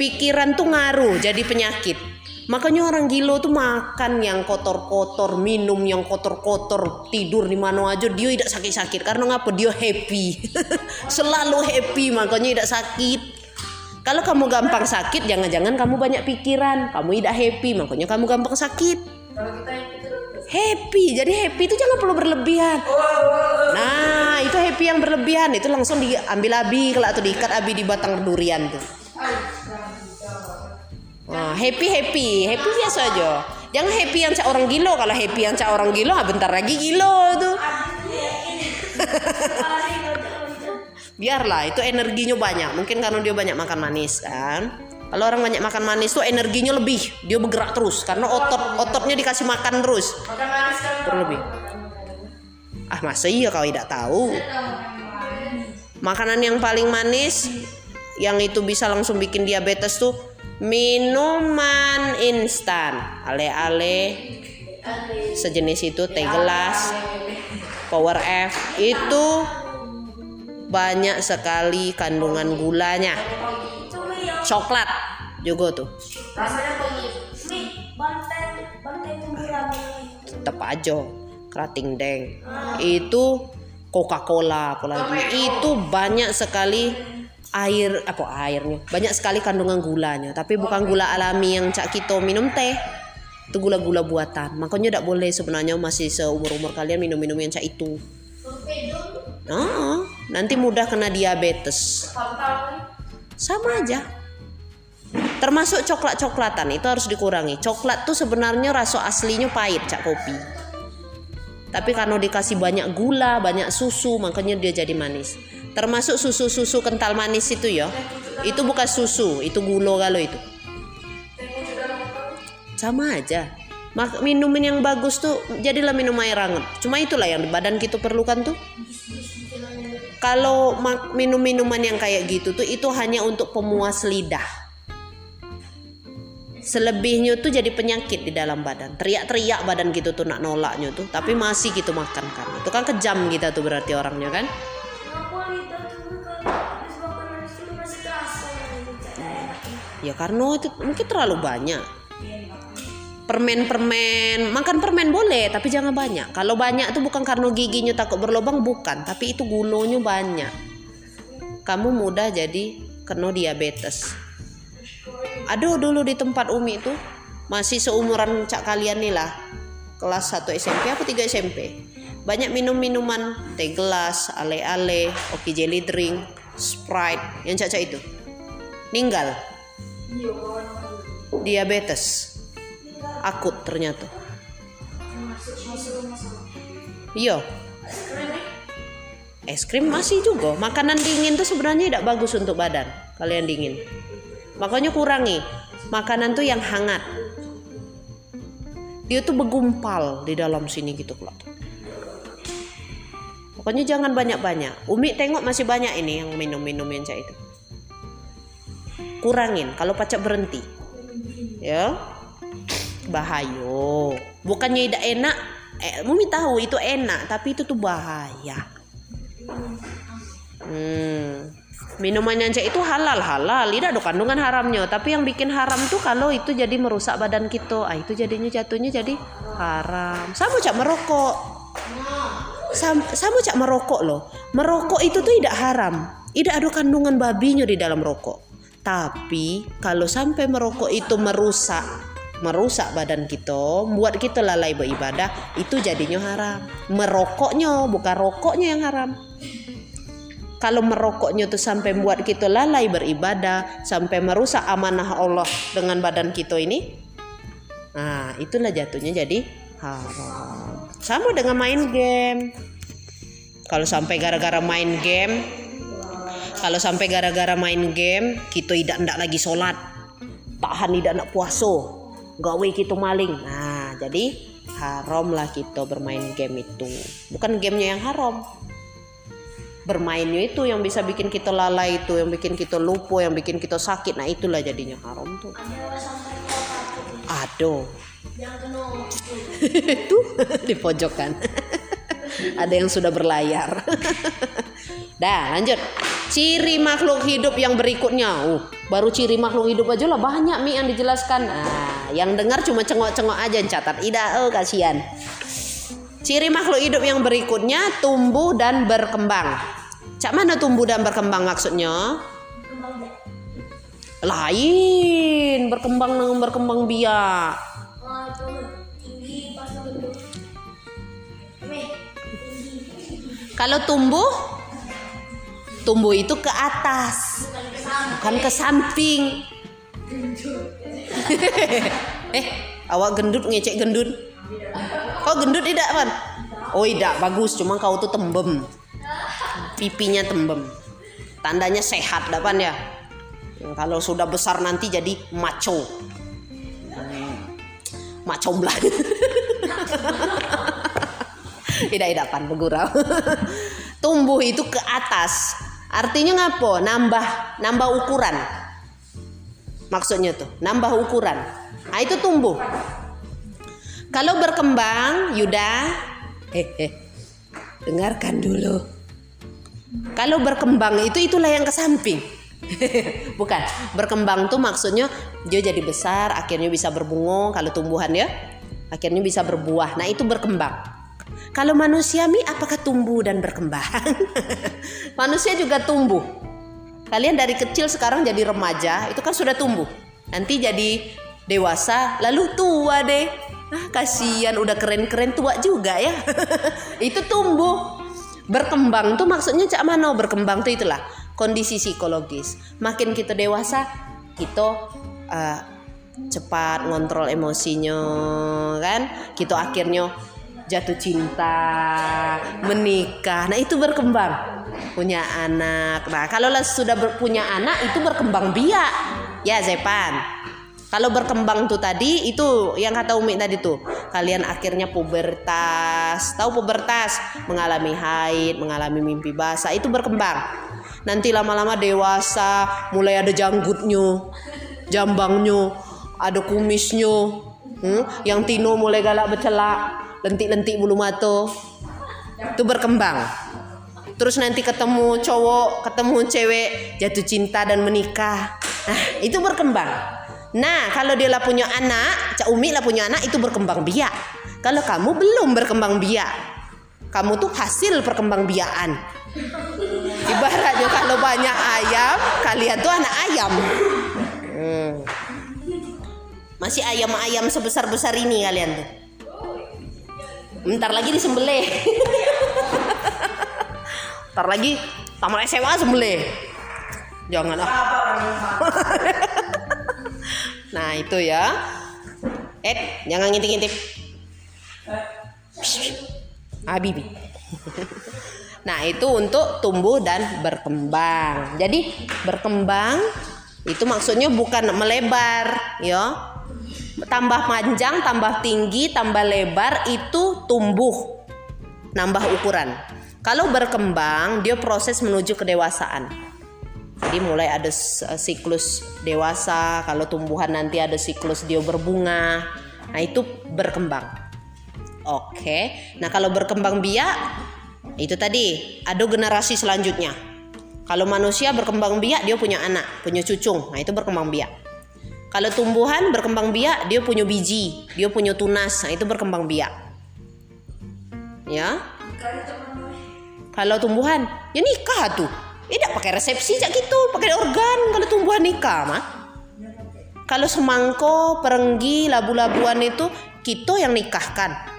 Pikiran tuh ngaruh jadi penyakit. Makanya orang gilo tuh makan yang kotor-kotor, minum yang kotor-kotor, tidur di mana aja dia tidak sakit-sakit karena ngapa? Dia happy. *laughs* Selalu happy makanya tidak sakit. Kalau kamu gampang sakit, jangan-jangan kamu banyak pikiran, kamu tidak happy, makanya kamu gampang sakit. Happy, jadi happy itu jangan perlu berlebihan. Nah, itu happy yang berlebihan itu langsung diambil abi kalau atau diikat abi di batang durian tuh. Nah, happy happy, happy biasa aja. Jangan happy yang cak orang gilo. Kalau happy yang cak orang gilo, ah, bentar lagi gilo tuh. *laughs* Biarlah, itu energinya banyak. Mungkin karena dia banyak makan manis kan. Kalau orang banyak makan manis tuh energinya lebih, dia bergerak terus karena otot ototnya dikasih makan terus. makan manis kan Berlebih. Ah masa iya kau tidak tahu? Makanan yang paling manis yang itu bisa langsung bikin diabetes tuh minuman instan, ale-ale sejenis itu teh gelas. Power F itu banyak sekali kandungan gulanya. Coklat juga tuh. Tetap aja kerating deng. Itu Coca-Cola apalagi itu banyak sekali air apa airnya. Banyak sekali kandungan gulanya tapi bukan gula alami yang cak kita minum teh. Itu gula-gula buatan. Makanya tidak boleh sebenarnya masih seumur umur kalian minum-minum yang cak itu. Ah nanti mudah kena diabetes. Sama aja. Termasuk coklat-coklatan itu harus dikurangi. Coklat tuh sebenarnya rasa aslinya pahit cak kopi. Tapi karena dikasih banyak gula banyak susu makanya dia jadi manis termasuk susu-susu kental manis itu ya. Itu bukan susu itu gula kalau itu. Sama aja. Mak minuman yang bagus tuh jadilah minum air hangat. Cuma itulah yang badan kita perlukan tuh. Kalau minum minuman yang kayak gitu tuh itu hanya untuk pemuas lidah. Selebihnya tuh jadi penyakit di dalam badan. Teriak-teriak badan gitu tuh nak nolaknya tuh tapi masih gitu makan kan. Itu kan kejam kita tuh berarti orangnya kan ya karena itu mungkin terlalu banyak. Permen-permen makan permen boleh tapi jangan banyak. Kalau banyak tuh bukan karena giginya takut berlubang bukan. Tapi itu gulonya banyak. Kamu mudah jadi kena diabetes. Aduh dulu di tempat Umi itu masih seumuran cak kalian nih lah. Kelas 1 SMP apa 3 SMP banyak minum minuman teh gelas ale-ale oke jelly drink sprite yang cak-cak itu. Ninggal. Diabetes. Akut ternyata. Iya. Es krim masih juga. Makanan dingin tuh sebenarnya tidak bagus untuk badan. Kalian dingin. Makanya kurangi makanan tuh yang hangat. Dia tuh bergumpal di dalam sini gitu kelak pokoknya jangan banyak-banyak. Umi tengok masih banyak ini yang minum-minum yang cak itu. Kurangin kalau pacak berhenti. Ya. Bahaya. Bukannya tidak enak. Eh, Mumi tahu itu enak tapi itu tuh bahaya. Hmm. minuman yang itu halal halal. Tidak ada kandungan haramnya. Tapi yang bikin haram tuh kalau itu jadi merusak badan kita. Ah itu jadinya jatuhnya jadi haram. Sama cak merokok sama, sama cak merokok loh merokok itu tuh tidak haram tidak ada kandungan babinya di dalam rokok tapi kalau sampai merokok itu merusak merusak badan kita, buat kita lalai beribadah, itu jadinya haram. Merokoknya bukan rokoknya yang haram. Kalau merokoknya tuh sampai membuat kita lalai beribadah, sampai merusak amanah Allah dengan badan kita ini, nah itulah jatuhnya jadi haram. Sama dengan main game. Kalau sampai gara-gara main game, kalau sampai gara-gara main game, kita tidak ndak lagi sholat, tahan tidak nak puasa, gawe kita maling. Nah, jadi haram lah kita bermain game itu. Bukan gamenya yang haram. Bermainnya itu yang bisa bikin kita lalai itu, yang bikin kita lupa, yang bikin kita sakit. Nah, itulah jadinya haram tuh. Aduh. Kena *laughs* itu di pojokan. Ada yang sudah berlayar. *laughs* Dah, lanjut. Ciri makhluk hidup yang berikutnya. Uh, baru ciri makhluk hidup aja lah banyak Mi yang dijelaskan. Nah, yang dengar cuma cengok-cengok aja catat. Ida, oh kasihan. Ciri makhluk hidup yang berikutnya tumbuh dan berkembang. Cak mana tumbuh dan berkembang maksudnya? Lain, berkembang dengan berkembang biak. Kalau tumbuh, tumbuh itu ke atas, bukan ke samping. *laughs* eh, awak gendut ngecek gendut. Kau gendut tidak, Pan? Oh, tidak, bagus. Cuma kau tuh tembem. Pipinya tembem. Tandanya sehat, dah, Pan ya. Kalau sudah besar nanti jadi maco. Maco belah. tidak *laughs* pan begurau *laughs* tumbuh itu ke atas artinya ngapo nambah nambah ukuran maksudnya tuh nambah ukuran nah itu tumbuh kalau berkembang Yuda eh, eh. dengarkan dulu. Kalau berkembang itu itulah yang ke samping. *laughs* Bukan, berkembang tuh maksudnya dia jadi besar, akhirnya bisa berbunga kalau tumbuhan ya. Akhirnya bisa berbuah. Nah, itu berkembang. Kalau manusia mi apakah tumbuh dan berkembang? *laughs* manusia juga tumbuh. Kalian dari kecil sekarang jadi remaja, itu kan sudah tumbuh. Nanti jadi dewasa, lalu tua deh. Ah, kasihan udah keren-keren tua juga ya. *laughs* itu tumbuh. Berkembang tuh maksudnya cak mano berkembang tuh itulah kondisi psikologis. Makin kita dewasa, kita uh, cepat ngontrol emosinya kan. Kita akhirnya jatuh cinta, menikah. Nah, itu berkembang. Punya anak. Nah, kalau sudah punya anak itu berkembang biak. Ya, Zepan. Kalau berkembang tuh tadi itu yang kata Umi tadi tuh. Kalian akhirnya pubertas. Tahu pubertas? Mengalami haid, mengalami mimpi basah itu berkembang. Nanti lama-lama dewasa, mulai ada janggutnya, jambangnya, ada kumisnya. Hmm? Yang Tino mulai galak bercelak, lentik-lentik bulu mata. Itu berkembang. Terus nanti ketemu cowok, ketemu cewek, jatuh cinta dan menikah. Nah, itu berkembang. Nah, kalau dia lah punya anak, Cak Umi lah punya anak itu berkembang biak. Kalau kamu belum berkembang biak, kamu tuh hasil perkembang biakan. Ibaratnya kalau banyak ayam, kalian tuh anak ayam. Masih ayam-ayam sebesar-besar ini kalian tuh. Bentar lagi disembelih. Bentar lagi tamat SMA sembelih. Jangan ah. Nah itu ya. Eh jangan ngintip-ngintip. Habibi. Nah itu untuk tumbuh dan berkembang. Jadi berkembang itu maksudnya bukan melebar, ya. Tambah panjang, tambah tinggi, tambah lebar itu tumbuh, nambah ukuran. Kalau berkembang, dia proses menuju kedewasaan. Jadi mulai ada eh, siklus dewasa, kalau tumbuhan nanti ada siklus dia berbunga. Nah, itu berkembang. Oke. Nah, kalau berkembang biak itu tadi ada generasi selanjutnya. Kalau manusia berkembang biak dia punya anak, punya cucung. Nah, itu berkembang biak. Kalau tumbuhan berkembang biak dia punya biji, dia punya tunas. Nah, itu berkembang biak. Ya. Kalau tumbuhan, ya nikah tuh tidak pakai resepsi cak gitu, pakai organ kalau tumbuhan nikah mah. Kalau semangko, perenggi, labu-labuan itu kita yang nikahkan.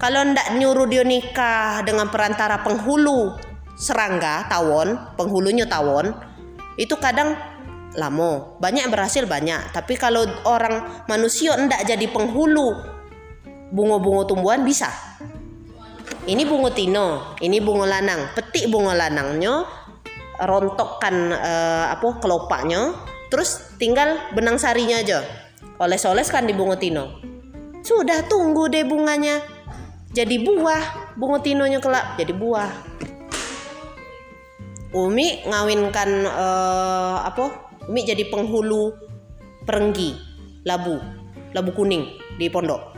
Kalau ndak nyuruh dia nikah dengan perantara penghulu serangga tawon, penghulunya tawon, itu kadang lamo. Banyak berhasil banyak, tapi kalau orang manusia ndak jadi penghulu bunga-bunga tumbuhan bisa. Ini bunga tino, ini bunga lanang. Petik bunga lanangnya, rontokkan uh, apa kelopaknya terus tinggal benang sarinya aja oles-oleskan di bunga tino sudah tunggu deh bunganya jadi buah. Bunga tinonya kelak jadi buah. Umi ngawinkan uh, apa? Umi jadi penghulu perenggi labu labu kuning di pondok.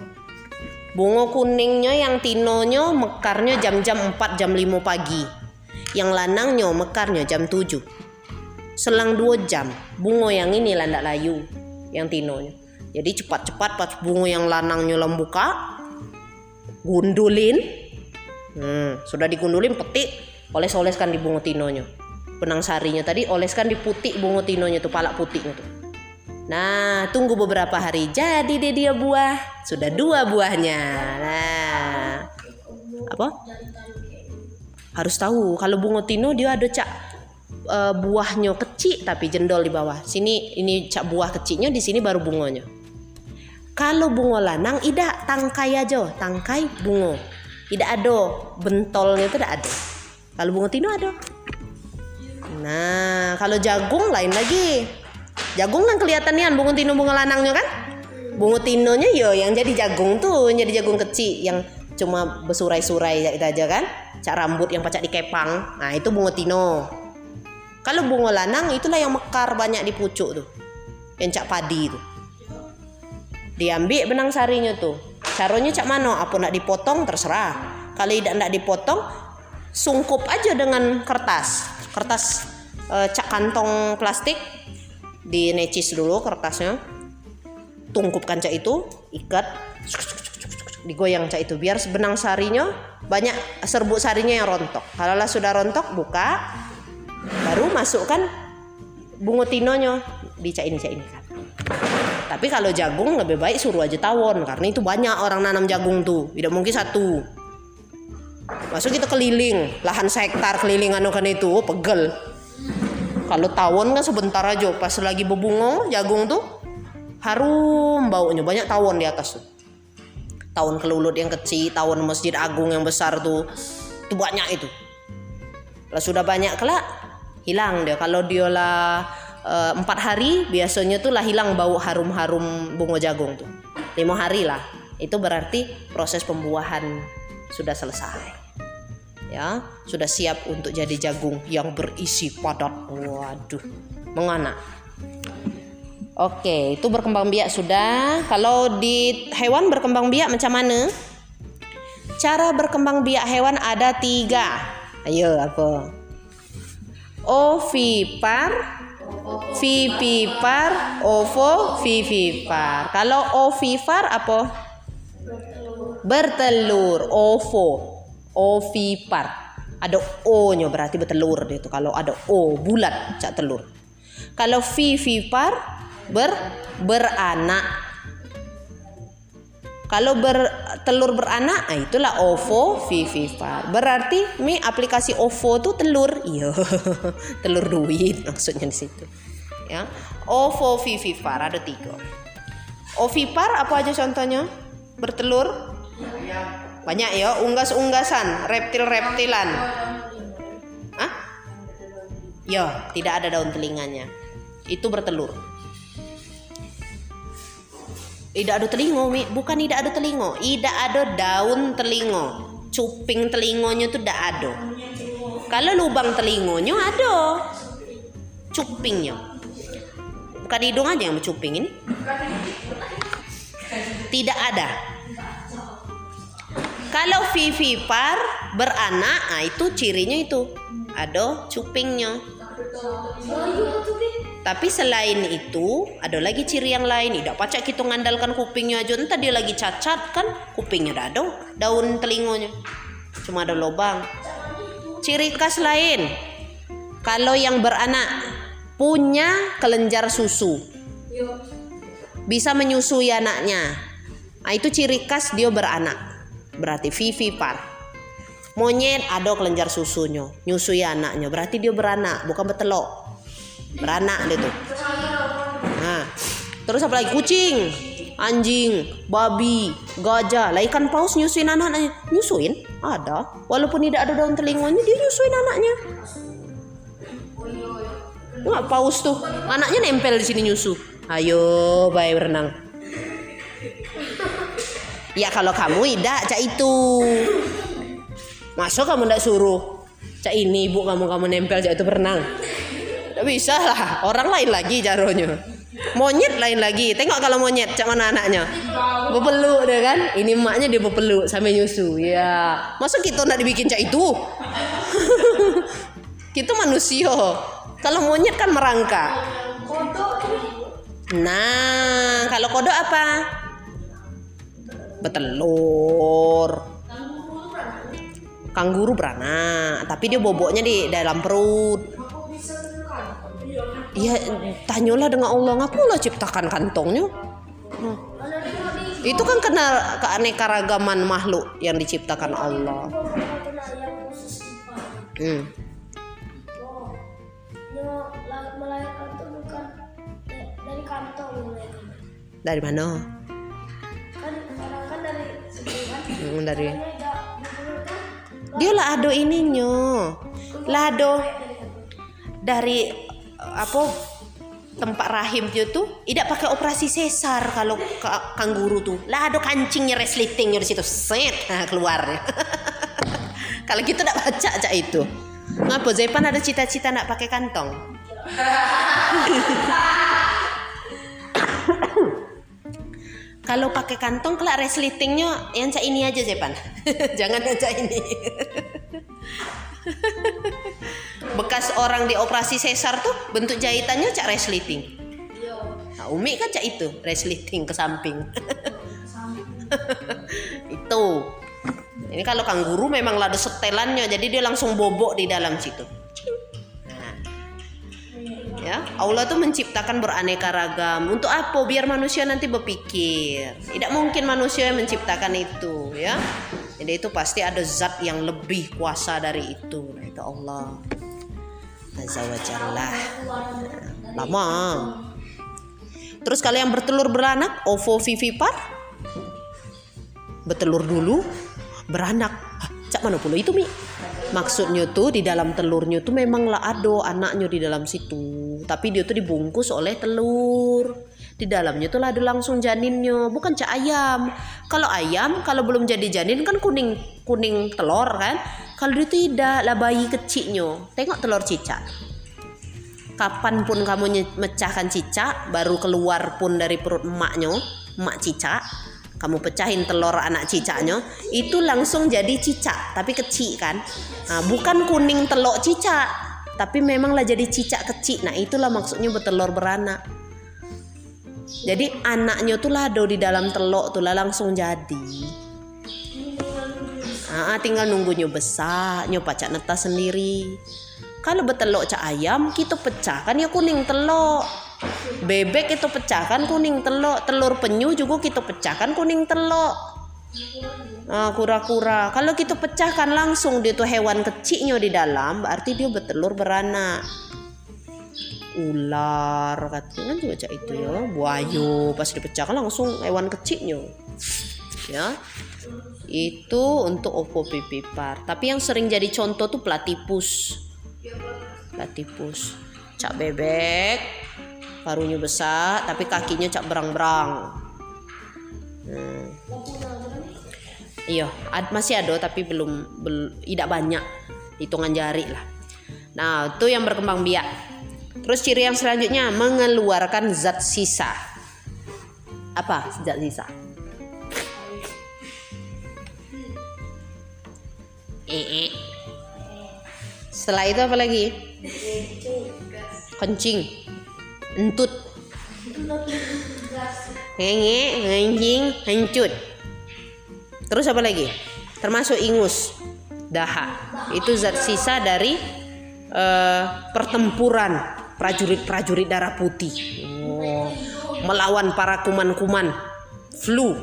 Bunga kuningnya yang tinonya mekarnya jam-jam 4 jam 5 pagi. Yang lanangnya mekarnya jam 7 selang 2 jam bungo yang ini landak layu yang tinonya. Jadi cepat-cepat pas bungo yang lanangnya lembuka gundulin. Hmm, sudah digundulin petik. Oles-oleskan di bungo tinonya. Benang sarinya tadi oleskan di putih bungo tinonya tuh palak putihnya tuh Nah, tunggu beberapa hari jadi deh dia buah. Sudah dua buahnya. Nah, apa? harus tahu kalau bunga tino dia ada cak uh, buahnya kecil tapi jendol di bawah. Sini ini cak buah kecilnya di sini baru bunganya kalau bunga lanang tidak tangkai aja tangkai bunga tidak ada bentolnya itu tidak ada kalau bunga tino ada nah kalau jagung lain lagi. Jagung kan kelihatannya bunga tino bunga lanangnya kan? Bunga tinonya yo yang jadi jagung tuh yang jadi jagung kecil yang cuma besurai-surai itu aja kan? Cak rambut yang pacak dikepang. Nah itu bunga tino. Kalau bunga lanang itulah yang mekar banyak di pucuk tuh yang cak padi tuh diambil benang sarinya tuh caranya cak mano apa nak dipotong terserah. Kalau tidak tidak dipotong sungkup aja dengan kertas. Kertas eh, cak kantong plastik dinecis dulu kertasnya. Tungkupkan cak itu ikat digoyang cak itu. Biar benang sarinya banyak serbuk sarinya yang rontok. Kalau lah sudah rontok buka. Baru masukkan bunga tinonya. Di cak ini cak ini kan tapi kalau jagung lebih baik suruh aja tawon karena itu banyak orang nanam jagung tuh. Tidak mungkin satu. Masuk kita keliling lahan sektar keliling anu kan itu oh, pegel. Kalau tawon kan sebentar aja pas lagi berbunga jagung tuh harum baunya banyak tawon di atas tuh. Tawon kelulut yang kecil tawon masjid agung yang besar tuh itu banyak itu. Kalau sudah banyak kelak hilang dia. Kalau dia lah eh, empat hari biasanya tuh lah hilang bau harum-harum bunga jagung tuh. Lima hari lah. Itu berarti proses pembuahan sudah selesai. Ya sudah siap untuk jadi jagung yang berisi padat. Waduh mengana. Oke itu berkembang biak sudah. Kalau di hewan berkembang biak macam mana? Cara berkembang biak hewan ada tiga. Ayo apa ovipar vivipar ovovivipar kalau ovipar apa? Bertelur ovo. Ovipar. Ada o nya berarti bertelur itu kalau ada o bulat cak telur. Kalau vivipar ber beranak kalau bertelur beranak nah itulah ovo vivipar berarti mi aplikasi ovo tuh telur iya *laughs* telur duit maksudnya di situ ya ovo vivipar ada tiga ovipar apa aja contohnya bertelur banyak ya, unggas-unggasan, reptil-reptilan. Hah? Ya, tidak ada daun telinganya. Itu bertelur. Tidak ada telingo, Mi. Bukan tidak ada telingo. Tidak ada daun telingo. Cuping telingonya itu tidak ada. Kalau lubang telingonya ada. Cupingnya. Bukan hidung aja yang bercuping ini. Tidak ada. Kalau vivipar beranak, nah itu cirinya itu ada cupingnya. Tapi selain itu ada lagi ciri yang lain. Tidak pacak kita ngandalkan kupingnya aja. Entah dia lagi cacat kan kupingnya ada daun telingonya. Cuma ada lubang. Ciri khas lain. Kalau yang beranak punya kelenjar susu. Bisa menyusui anaknya. Nah, itu ciri khas dia beranak berarti vivipar monyet ada kelenjar susunya nyusui anaknya berarti dia beranak bukan betelok beranak dia tuh. Nah terus apa lagi? Kucing anjing babi gajah. Lah ikan paus nyusuin anaknya. Nyusuin? Ada. Walaupun tidak ada daun telinganya dia nyusuin anaknya. Nggak paus tuh. Anaknya nempel di sini nyusu. Ayo bayi berenang. Ya kalau kamu tidak cak itu. Masuk kamu tidak suruh? Cak ini ibu kamu kamu nempel cak itu berenang. Bisa lah. Orang lain lagi jaronya. Monyet lain lagi. Tengok kalau monyet cak mana anaknya. Bepeluk deh kan. Ini emaknya dia bepeluk sampai nyusu. Ya. Masa kita nak dibikin cak itu? *laughs* kita manusia. Kalau monyet kan merangkak. Nah, kalau kodok apa? betelur kangguru beranak tapi dia boboknya di dalam perut ya tanyalah dengan Allah ngapalah ciptakan kantongnya hmm. itu kan kena keanekaragaman makhluk yang diciptakan Allah hmm. dari mana hmm, dari dia lah ado ininya lah ado dari apa tempat rahim dia tuh tidak pakai operasi sesar kalau kangguru tuh lah ada kancingnya resletingnya di situ. Set nah, keluar. *laughs* Kalau gitu tidak baca cak itu. Ngapa Zepan ada cita-cita nak pakai kantong? *laughs* Kalau pakai kantong kelak resletingnya yang cak ini aja Zepan. *laughs* Jangan yang ini. *laughs* Bekas orang di operasi sesar tuh bentuk jahitannya cak resleting. Iya. Nah, Umi kan cak itu resleting ke samping. *laughs* itu. Ini kalau kangguru memang ada setelannya jadi dia langsung bobok di dalam situ. Nah. Ya, Allah tuh menciptakan beraneka ragam. Untuk apa? Biar manusia nanti berpikir. Tidak mungkin manusia yang menciptakan itu, ya. Jadi itu pasti ada zat yang lebih kuasa dari itu. Nah, itu Allah. Azza wa Jalla. Lama. Terus kalau yang bertelur beranak, ovovivipar, bertelur dulu, beranak. Hah, Cak mana pula itu mi? Maksudnya tuh di dalam telurnya tuh memang lah ada anaknya di dalam situ. Tapi dia tuh dibungkus oleh telur. Di dalamnya lah ada langsung janinnya, bukan cak ayam. Kalau ayam kalau belum jadi janin kan kuning kuning telur kan. Kalau dia tidak lah bayi kecilnya. Tengok telur cicak. Kapan pun kamu nye- mecahkan cicak, baru keluar pun dari perut emaknya, emak cicak, kamu pecahin telur anak cicaknya, itu langsung jadi cicak, tapi kecil kan. Nah, bukan kuning telur cicak, tapi memanglah jadi cicak kecil. Nah, itulah maksudnya bertelur beranak. Jadi anaknya tuh lado di dalam telur tuh lah langsung jadi. Ah, tinggal nunggunya besar, nyoba cak neta sendiri. Kalau betelok cak ayam, kita pecahkan ya kuning telok. Bebek itu pecahkan kuning telok, telur penyu juga kita pecahkan kuning telok. Ah, kura-kura. Kalau kita pecahkan langsung dia tuh hewan kecilnya di dalam, berarti dia bertelur beranak. Ular katanya kan juga cak itu ya, buayo pas dipecahkan langsung hewan kecilnya. Ya. Itu untuk ovovivipar. Tapi yang sering jadi contoh tuh platypus. Platypus. Cak bebek, paruhnya besar, tapi kakinya cak berang-berang. Hmm. Iya, ad- masih ada tapi belum, belum tidak banyak hitungan jari lah. Nah, itu yang berkembang biak. Terus ciri yang selanjutnya mengeluarkan zat sisa. Apa zat sisa? Ee. Setelah itu apa lagi? Kencing. Entut. Ngenge, ngencing, hencut. Terus apa lagi? Termasuk ingus, dahak. Itu zat sisa dari eh, pertempuran prajurit-prajurit darah putih. Oh, melawan para kuman-kuman flu.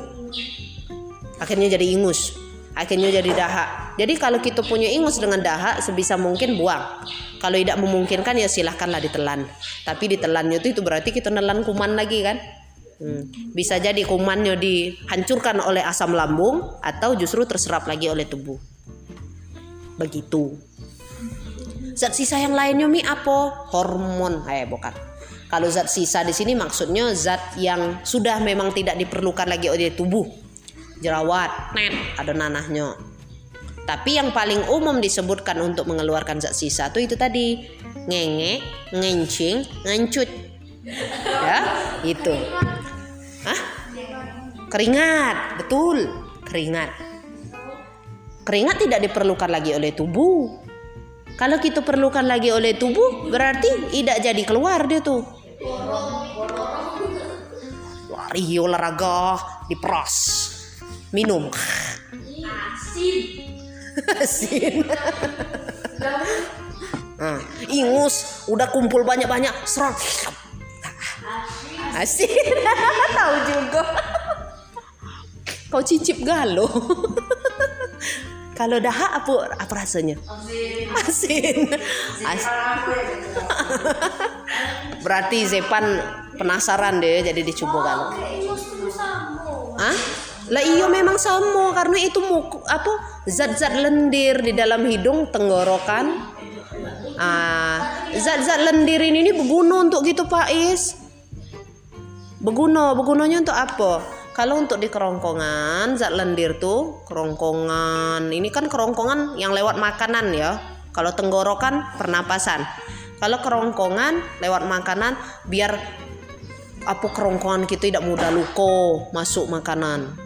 Akhirnya jadi ingus. Akhirnya jadi dahak. Jadi kalau kita punya ingus dengan dahak sebisa mungkin buang. Kalau tidak memungkinkan ya silahkanlah ditelan. Tapi ditelannya itu itu berarti kita nelan kuman lagi kan? Hmm. Bisa jadi kumannya dihancurkan oleh asam lambung atau justru terserap lagi oleh tubuh. Begitu. Zat sisa yang lainnya mi apa? Hormon. Eh bukan. Kalau zat sisa di sini maksudnya zat yang sudah memang tidak diperlukan lagi oleh tubuh. Jerawat, net, ada nanahnya. Tapi yang paling umum disebutkan untuk mengeluarkan zat sisa itu itu tadi ngenge, ngencing, ngencut. Ya, itu. Hah? Keringat, betul. Keringat. Keringat tidak diperlukan lagi oleh tubuh. Kalau kita perlukan lagi oleh tubuh, berarti tidak jadi keluar dia tuh. Lari olahraga, diperas, minum. Asin. *laughs* Ah, ingus, udah kumpul banyak-banyak, serot. Asin. *laughs* Tahu juga. Kau cicip galo. *laughs* Kalau dahak apa apa rasanya? Asin. As- *laughs* Berarti Zepan penasaran deh jadi dicoba tuh sama. Hah? Lah iya memang sama karena itu muku, apa zat-zat lendir di dalam hidung tenggorokan. Ah, zat-zat lendir ini, ini berguna untuk gitu Pak Is. Berguna, bergunanya untuk apa? Kalau untuk di kerongkongan, zat lendir tuh kerongkongan. Ini kan kerongkongan yang lewat makanan ya. Kalau tenggorokan pernapasan. Kalau kerongkongan lewat makanan biar apa kerongkongan kita tidak mudah luko masuk makanan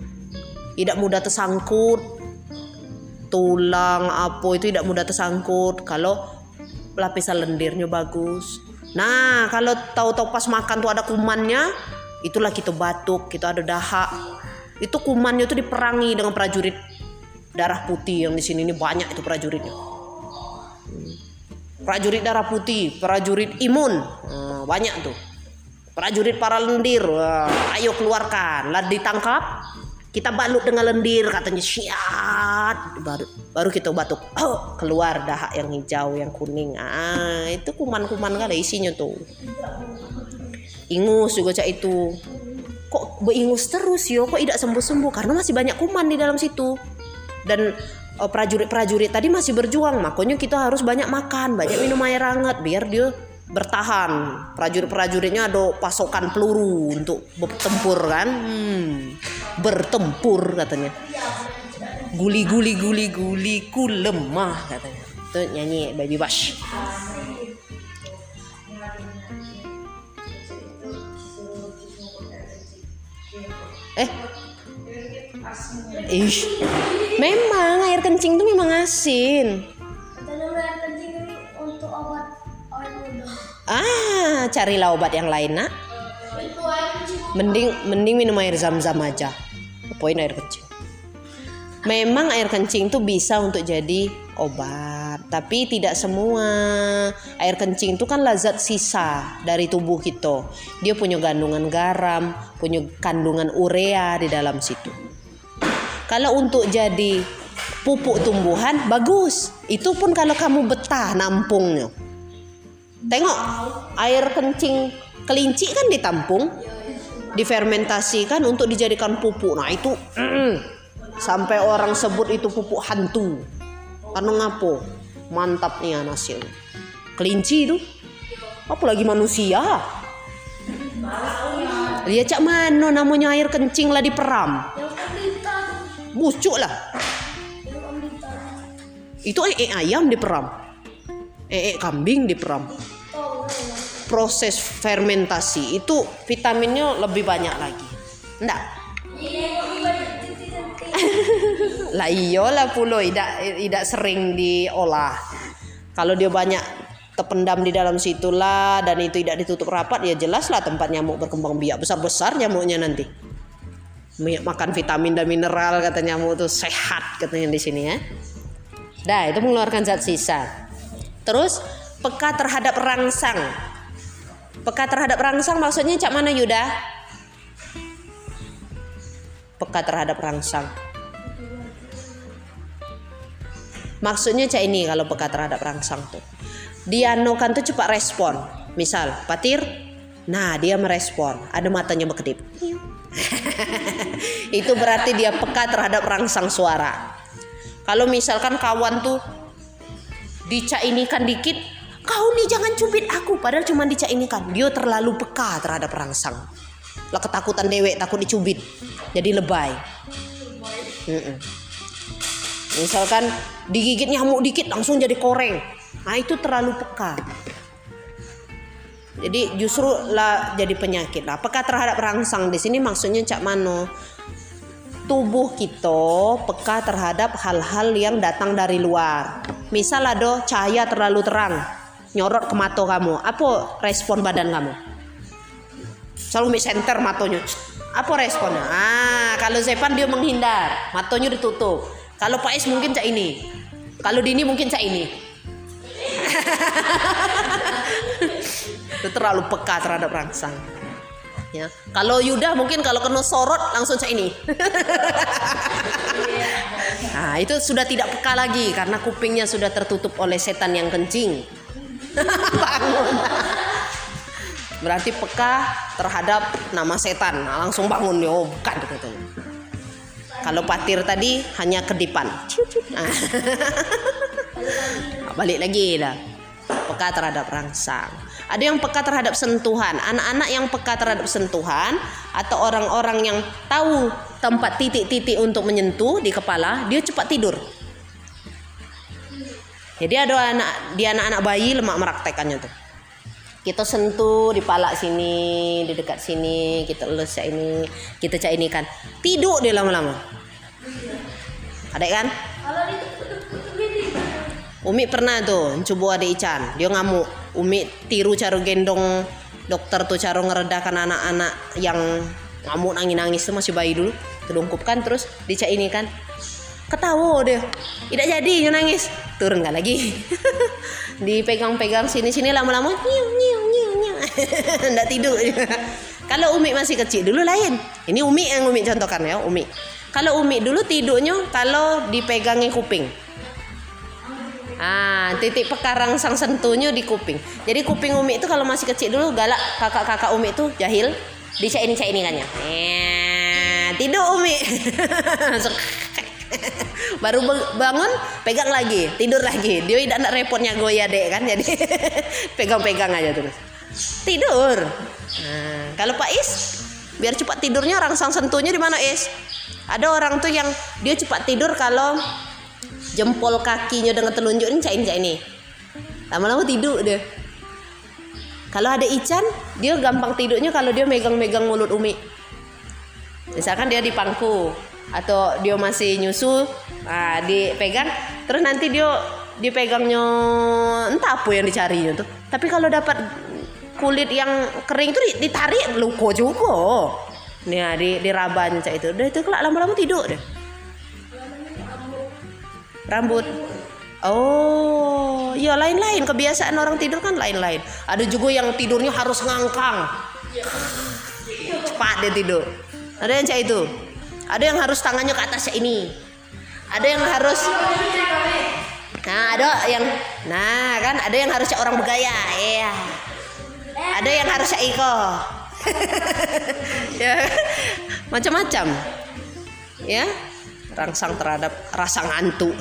tidak mudah tersangkut tulang apa itu tidak mudah tersangkut kalau lapisan lendirnya bagus nah kalau tahu-tahu pas makan tuh ada kumannya itulah kita batuk kita ada dahak itu kumannya itu diperangi dengan prajurit darah putih yang di sini. Ini banyak itu prajuritnya. Prajurit darah putih prajurit imun. Hmm, banyak tuh. Prajurit para lendir. Ayo keluarkan. Lah ditangkap kita balut dengan lendir katanya. Siat baru baru kita batuk. Oh, keluar dahak yang hijau yang kuning. Ah itu kuman-kuman kali isinya tuh ingus juga cak itu. Kok beringus terus yo? Kok tidak sembuh-sembuh? Karena masih banyak kuman di dalam situ. Dan eh, prajurit-prajurit tadi masih berjuang. Makanya kita harus banyak makan banyak minum air hangat biar dia bertahan. Prajurit-prajuritnya ada pasokan peluru untuk bertempur kan? Hmm, bertempur katanya. Guli guli guli guli ku lemah katanya. Itu nyanyi baby bash eh Ih, memang air kencing tuh memang asin. Air kencing ini untuk obat. Ah, carilah obat yang lain nak. Mending mending minum air zam-zam aja. Poin air kencing. Memang air kencing tuh bisa untuk jadi obat, tapi tidak semua. Air kencing itu kan lazat sisa dari tubuh kita. Dia punya kandungan garam, punya kandungan urea di dalam situ. Kalau untuk jadi pupuk tumbuhan bagus. Itu pun kalau kamu betah nampungnya. Tengok air kencing kelinci kan ditampung, difermentasikan untuk dijadikan pupuk. Nah itu mm, *clears throat* sampai orang sebut itu pupuk hantu. Karena ngapo? Mantap nih hasilnya. Kelinci itu, apalagi manusia. Dia cak mana namanya air kencing lah. Yang pendeta. Busuk lah. Itu ee ayam diperam. Ee kambing diperam. Tahu ya. Proses fermentasi itu vitaminnya lebih banyak lagi. Enggak? Lah iyalah pulo tidak tidak sering diolah. Kalau dia banyak terpendam di dalam situlah dan itu tidak ditutup rapat ya jelaslah tempat nyamuk berkembang biak besar-besar nyamuknya nanti. Makan vitamin dan mineral kata nyamuk itu sehat katanya di sini ya. Dah itu mengeluarkan zat sisa. Terus peka terhadap rangsang. Peka terhadap rangsang maksudnya cak mana Yuda? Peka terhadap rangsang. Maksudnya cak ini kalau peka terhadap rangsang tuh. Dia nokan tuh cepat respon. Misal, patir, nah dia merespon. Ada matanya berkedip. *laughs* Itu berarti dia peka terhadap rangsang suara. Kalau misalkan kawan tuh dicak ini kan dikit, kau nih jangan cubit aku. Padahal cuma dicak ini kan. Dia terlalu peka terhadap rangsang. Lah ketakutan dewek takut dicubit. Jadi lebay. Mm-mm. Misalkan digigit nyamuk dikit langsung jadi koreng. Nah itu terlalu peka. Jadi justru lah jadi penyakit lah. Peka terhadap rangsang di sini maksudnya cak mano tubuh kita peka terhadap hal-hal yang datang dari luar. Misal ada cahaya terlalu terang nyorot ke mata kamu, apa respon badan kamu? Selalu mid center matanya. Apa responnya? Ah, kalau Zepan dia menghindar, matanya ditutup. Kalau Pais mungkin cak ini. Kalau Dini mungkin cak ini. *laughs* itu terlalu peka terhadap rangsang. Ya. Kalau Yuda mungkin kalau kena sorot langsung cak ini. nah, *laughs* itu sudah tidak peka lagi karena kupingnya sudah tertutup oleh setan yang kencing. *laughs* Bangun. Berarti peka terhadap nama setan. Nah, langsung bangun ya, oh, bukan katanya. Kalau patir tadi hanya kedipan. Nah. *laughs* Balik lagi dah. Peka terhadap rangsang. Ada yang peka terhadap sentuhan. Anak-anak yang peka terhadap sentuhan atau orang-orang yang tahu tempat titik-titik untuk menyentuh di kepala, dia cepat tidur. Jadi ada anak di anak-anak bayi lemak meraktekannya tuh. Kita sentuh di palak sini, di dekat sini, kita elus cak ini, kita cak ini kan. Tidur dia lama-lama. Ada kan? Umi pernah tuh coba ada Ican, dia ngamuk. Umi tiru cara gendong dokter tuh cara ngeredakan anak-anak yang ngamuk nangis-nangis tuh masih bayi dulu, kedungkupkan terus dicak ini kan. Ketawa dia, tidak jadi nangis, turun nggak lagi. *laughs* Dipegang-pegang sini-sini lama-lama, nyiu nyiu nyiu nyiu, *laughs* nggak tidur. *laughs* Kalau Umi masih kecil dulu lain. Ini Umi yang Umi contohkan ya, Umi. Kalau Umi dulu tidurnya kalau dipegangi kuping. Ah, titik pekarang sang sentuhnya di kuping. Jadi kuping Umi itu kalau masih kecil dulu galak kakak-kakak Umi itu jahil. Dicak ini cak ini kan ya. Tidur Umi. *laughs* *laughs* Baru bangun pegang lagi, tidur lagi. Dia tidak nak repotnya goya dek kan. Jadi *laughs* pegang-pegang aja terus. Tidur. Nah, kalau Pak Is biar cepat tidurnya rangsang sentuhnya di mana Is? Ada orang tuh yang dia cepat tidur kalau jempol kakinya dengan telunjuk ini cak ini lama-lama tidur dia kalau ada Ican dia gampang tidurnya kalau dia megang-megang mulut Umi misalkan dia di pangku atau dia masih nyusu nah, dipegang. Terus nanti dia dipegangnya entah apa yang dicarinya tuh. Tapi kalau dapat kulit yang kering itu di- ditarik luko juga. Nih di dirabanya cak itu. Udah itu kelak lama-lama tidur deh. Rambut. Oh ya lain-lain. Kebiasaan orang tidur kan lain-lain. Ada juga yang tidurnya harus ngangkang. Cepat dia tidur. Ada yang kayak itu ada yang harus tangannya ke atas ini ada yang harus nah ada yang nah kan ada yang harus kayak orang bergaya iya ada yang harus kayak Iko *laughs* ya macam-macam ya rangsang terhadap rasa ngantuk.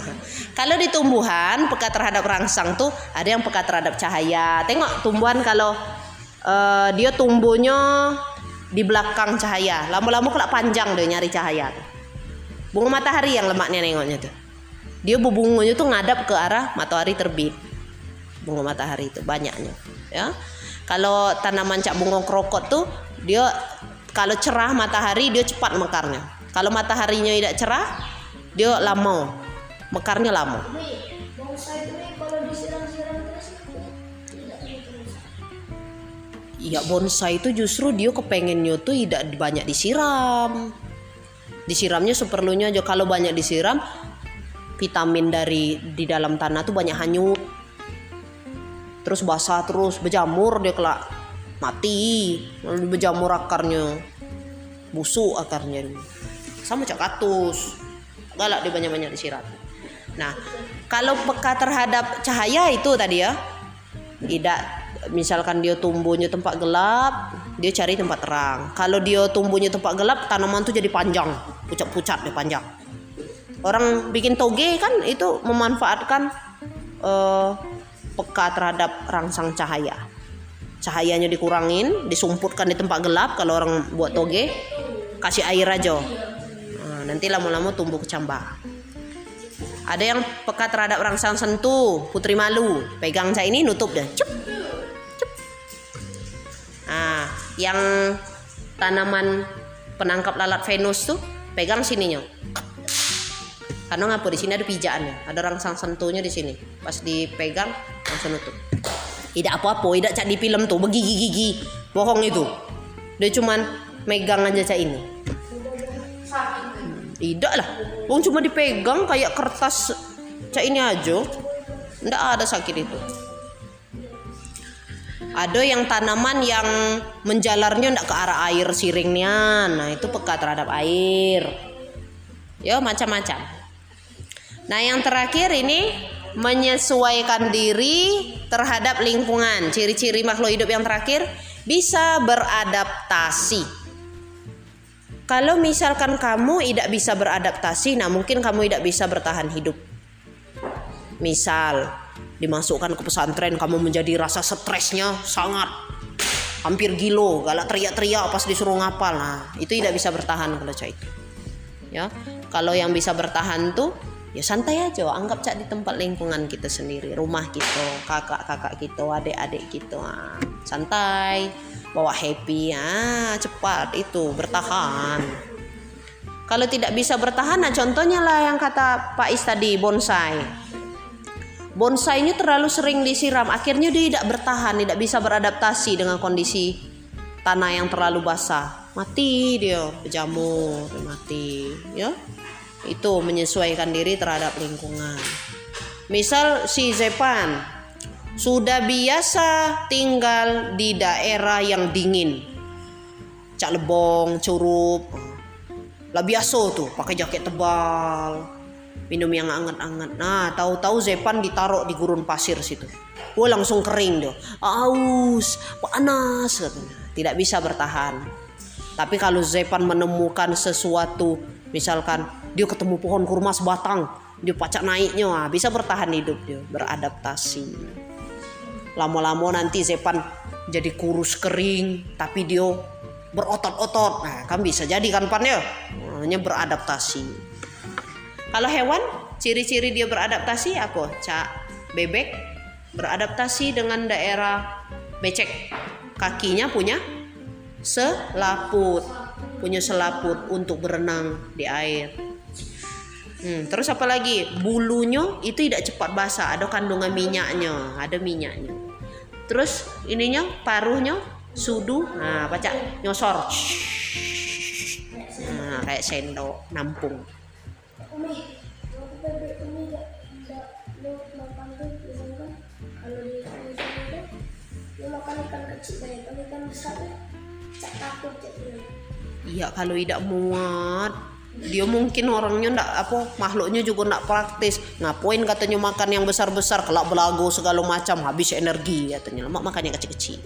Kalau di tumbuhan peka terhadap rangsang tuh ada yang peka terhadap cahaya. Tengok tumbuhan kalau eh, dia tumbuhnya di belakang cahaya, lama-lama kelak panjang dia nyari cahaya. Bunga matahari yang lemaknya nengoknya tuh. Dia bubunganya tuh ngadap ke arah matahari terbit. Bunga matahari itu banyaknya, ya. Kalau tanaman cak bunga krokot tuh dia kalau cerah matahari dia cepat mekarnya. Kalau mataharinya tidak cerah, dia lama. Mekarnya lama. Iya bonsai itu justru dia kepengennya tuh tidak banyak disiram. Disiramnya seperlunya aja. Kalau banyak disiram, vitamin dari di dalam tanah tuh banyak hanyut. Terus basah terus berjamur dia kelak mati. Lalu berjamur akarnya. Busuk akarnya. Sama cak kaktus. Galak dia banyak-banyak disiram. Nah, kalau peka terhadap cahaya itu tadi ya, tidak misalkan dia tumbuhnya tempat gelap dia cari tempat terang kalau dia tumbuhnya tempat gelap tanaman tuh jadi panjang pucat-pucat dia panjang orang bikin toge kan itu memanfaatkan eh, peka terhadap rangsang cahaya cahayanya dikurangin disumputkan di tempat gelap kalau orang buat toge kasih air aja Nah, nanti lama-lama tumbuh kecambah ada yang peka terhadap rangsang sentuh, putri malu. Pegang saya ini nutup dah. Cup. Nah, yang tanaman penangkap lalat Venus tuh pegang sininya. Karena ngapa di sini ada pijaannya, ada rangsang sentuhnya di sini. Pas dipegang langsung nutup. Tidak apa-apa, tidak cak di film tuh begigi-gigi. Bohong itu. Dia cuman megang aja cak ini. Tidak lah. Wong cuma dipegang kayak kertas cak ini aja. Ndak ada sakit itu. Ada yang tanaman yang menjalarnya ndak ke arah air siringnya. Nah, itu peka terhadap air. Ya, macam-macam. Nah, yang terakhir ini menyesuaikan diri terhadap lingkungan. Ciri-ciri makhluk hidup yang terakhir bisa beradaptasi. Kalau misalkan kamu tidak bisa beradaptasi, nah mungkin kamu tidak bisa bertahan hidup. Misal dimasukkan ke pesantren, kamu menjadi rasa stresnya sangat. Hampir gilo, galak teriak-teriak pas disuruh ngapal. Nah, itu tidak bisa bertahan kalau cah itu. Ya, kalau yang bisa bertahan tuh ya santai aja. Anggap cak di tempat lingkungan kita sendiri rumah kita kakak-kakak kita adik-adik kita. Ah, santai bawa happy. Ah cepat itu bertahan. Kalau tidak bisa bertahan nah contohnya lah yang kata Pak Is tadi bonsai bonsainya terlalu sering disiram akhirnya dia tidak bertahan tidak bisa beradaptasi dengan kondisi tanah yang terlalu basah mati dia berjamur mati ya itu menyesuaikan diri terhadap lingkungan. Misal si Zepan sudah biasa tinggal di daerah yang dingin. Cak lebong, curup. Lah biasa tuh pakai jaket tebal, minum yang anget-anget. Nah, tahu-tahu Zepan ditaruh di gurun pasir situ. Wah langsung kering dia. Aus, panas. Tidak bisa bertahan. Tapi kalau Zepan menemukan sesuatu, misalkan dia ketemu pohon kurma sebatang dia pacak naiknya ah, bisa bertahan hidup dia beradaptasi lama-lama nanti Zepan jadi kurus kering tapi dia berotot-otot nah kan bisa jadi kan pan ya hanya beradaptasi kalau hewan ciri-ciri dia beradaptasi apa cak bebek beradaptasi dengan daerah becek kakinya punya selaput punya selaput untuk berenang di air Hmm, terus apa lagi? Bulunya itu tidak cepat basah, ada kandungan minyaknya, ada minyaknya. Terus ininya paruhnya sudu, nah baca nyosor. Nah, kayak sendok nampung. Umi, waktu bebek Umi gak gak lo makan tuh biasanya kan kalau di Indonesia itu lo makan ikan kecil banyak kalau ikan besar ya cak takut cak. Iya kalau tidak muat. Dia mungkin orangnya ndak apa makhluknya juga ndak praktis. Ngapain katanya makan yang besar besar kelak belagu segala macam habis energi katanya. Mak makannya kecil kecil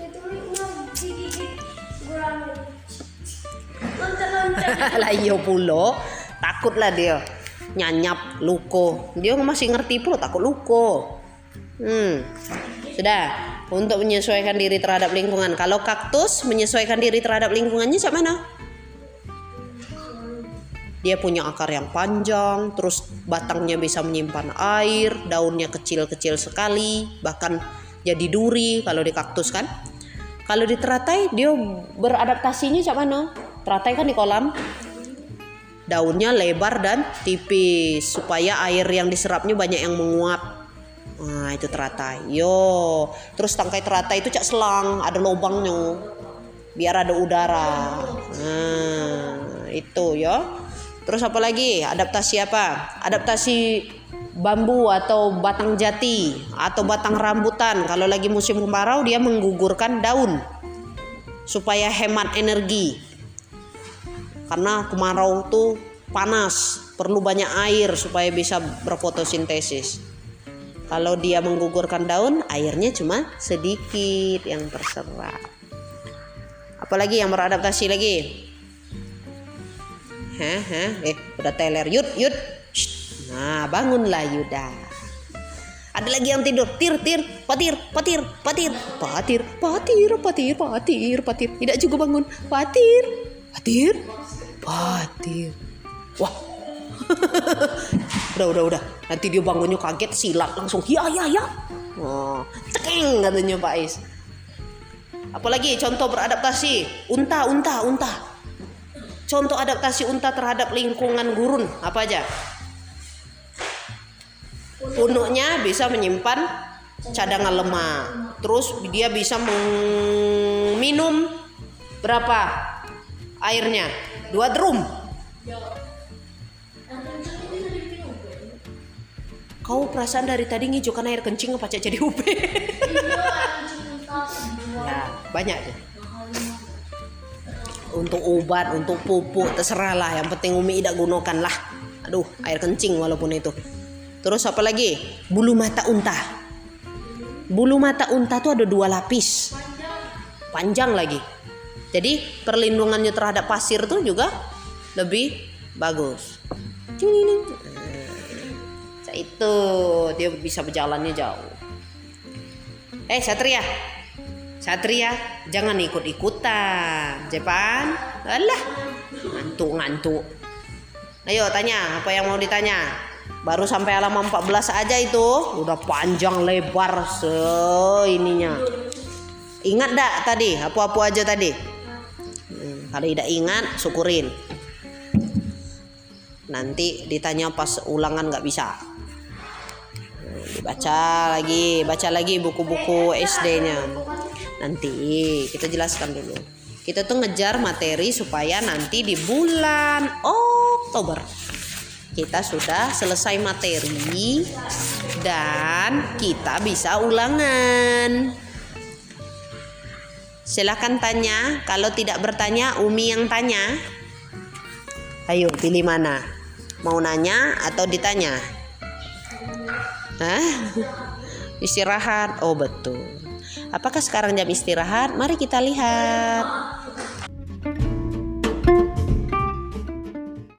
*laughs* lah iya pulo takut lah dia nyanyap luko. Dia masih ngerti pula takut luko. Hmm. Sudah. Untuk menyesuaikan diri terhadap lingkungan. Kalau kaktus menyesuaikan diri terhadap lingkungannya cak mana dia punya akar yang panjang terus batangnya bisa menyimpan air daunnya kecil-kecil sekali bahkan jadi duri kalau di kaktus kan? Kalau di teratai dia beradaptasinya cak mana teratai kan di kolam daunnya lebar dan tipis supaya air yang diserapnya banyak yang menguap. Nah itu teratai. Yo. Terus tangkai teratai itu cak selang ada lubangnya. Biar ada udara. Nah itu ya terus apa lagi? Adaptasi apa? Adaptasi bambu atau batang jati atau batang rambutan. Kalau lagi musim kemarau dia menggugurkan daun supaya hemat energi karena kemarau tuh panas perlu banyak air supaya bisa berfotosintesis. Kalau dia menggugurkan daun airnya cuma sedikit yang terserap. Apalagi yang beradaptasi lagi? Hah, eh udah teler. Yud yud. Nah bangunlah Yuda. Ada lagi yang tidur? Tir tir patir patir patir. Patir patir patir patir patir. Tidak juga bangun. Patir patir patir wah. *laughs* Udah udah udah. Nanti dia bangunnya kaget silat langsung. Ya ya ya oh cekeng katanya Pak Is. Apalagi contoh beradaptasi. Unta unta unta. Contoh adaptasi unta terhadap lingkungan gurun apa aja? Punuknya bisa menyimpan cadangan lemak. Terus dia bisa minum berapa? Airnya dua drum. Kau perasaan dari tadi ngijukan air kencing apa jadi UP ya banyak tuh untuk obat untuk pupuk terserah lah. Yang penting umi tidak gunakan lah. Aduh air kencing walaupun itu. Terus apa lagi? Bulu mata unta. Bulu mata unta tuh ada dua lapis. Panjang lagi jadi perlindungannya terhadap pasir tuh juga lebih bagus. Nah, itu dia bisa berjalannya jauh. Eh satria. Satria jangan ikut ikutan Jepan. Alah ngantuk ngantuk ayo tanya apa yang mau ditanya? Baru sampai halaman 14 aja itu. Udah panjang lebar se ininya. Ingat dak tadi? Apa-apa aja tadi? Kalau tidak ingat, syukurin. Nanti ditanya pas ulangan nggak bisa. Dibaca lagi, baca lagi buku-buku SD-nya. Nanti kita jelaskan dulu. Kita tuh ngejar materi supaya nanti di bulan Oktober kita sudah selesai materi dan kita bisa ulangan. Silahkan tanya. Kalau tidak bertanya, Umi yang tanya. Ayo pilih mana? Mau nanya atau ditanya? Hah? *laughs* Istirahat. Oh betul. Apakah sekarang jam istirahat? Mari kita lihat.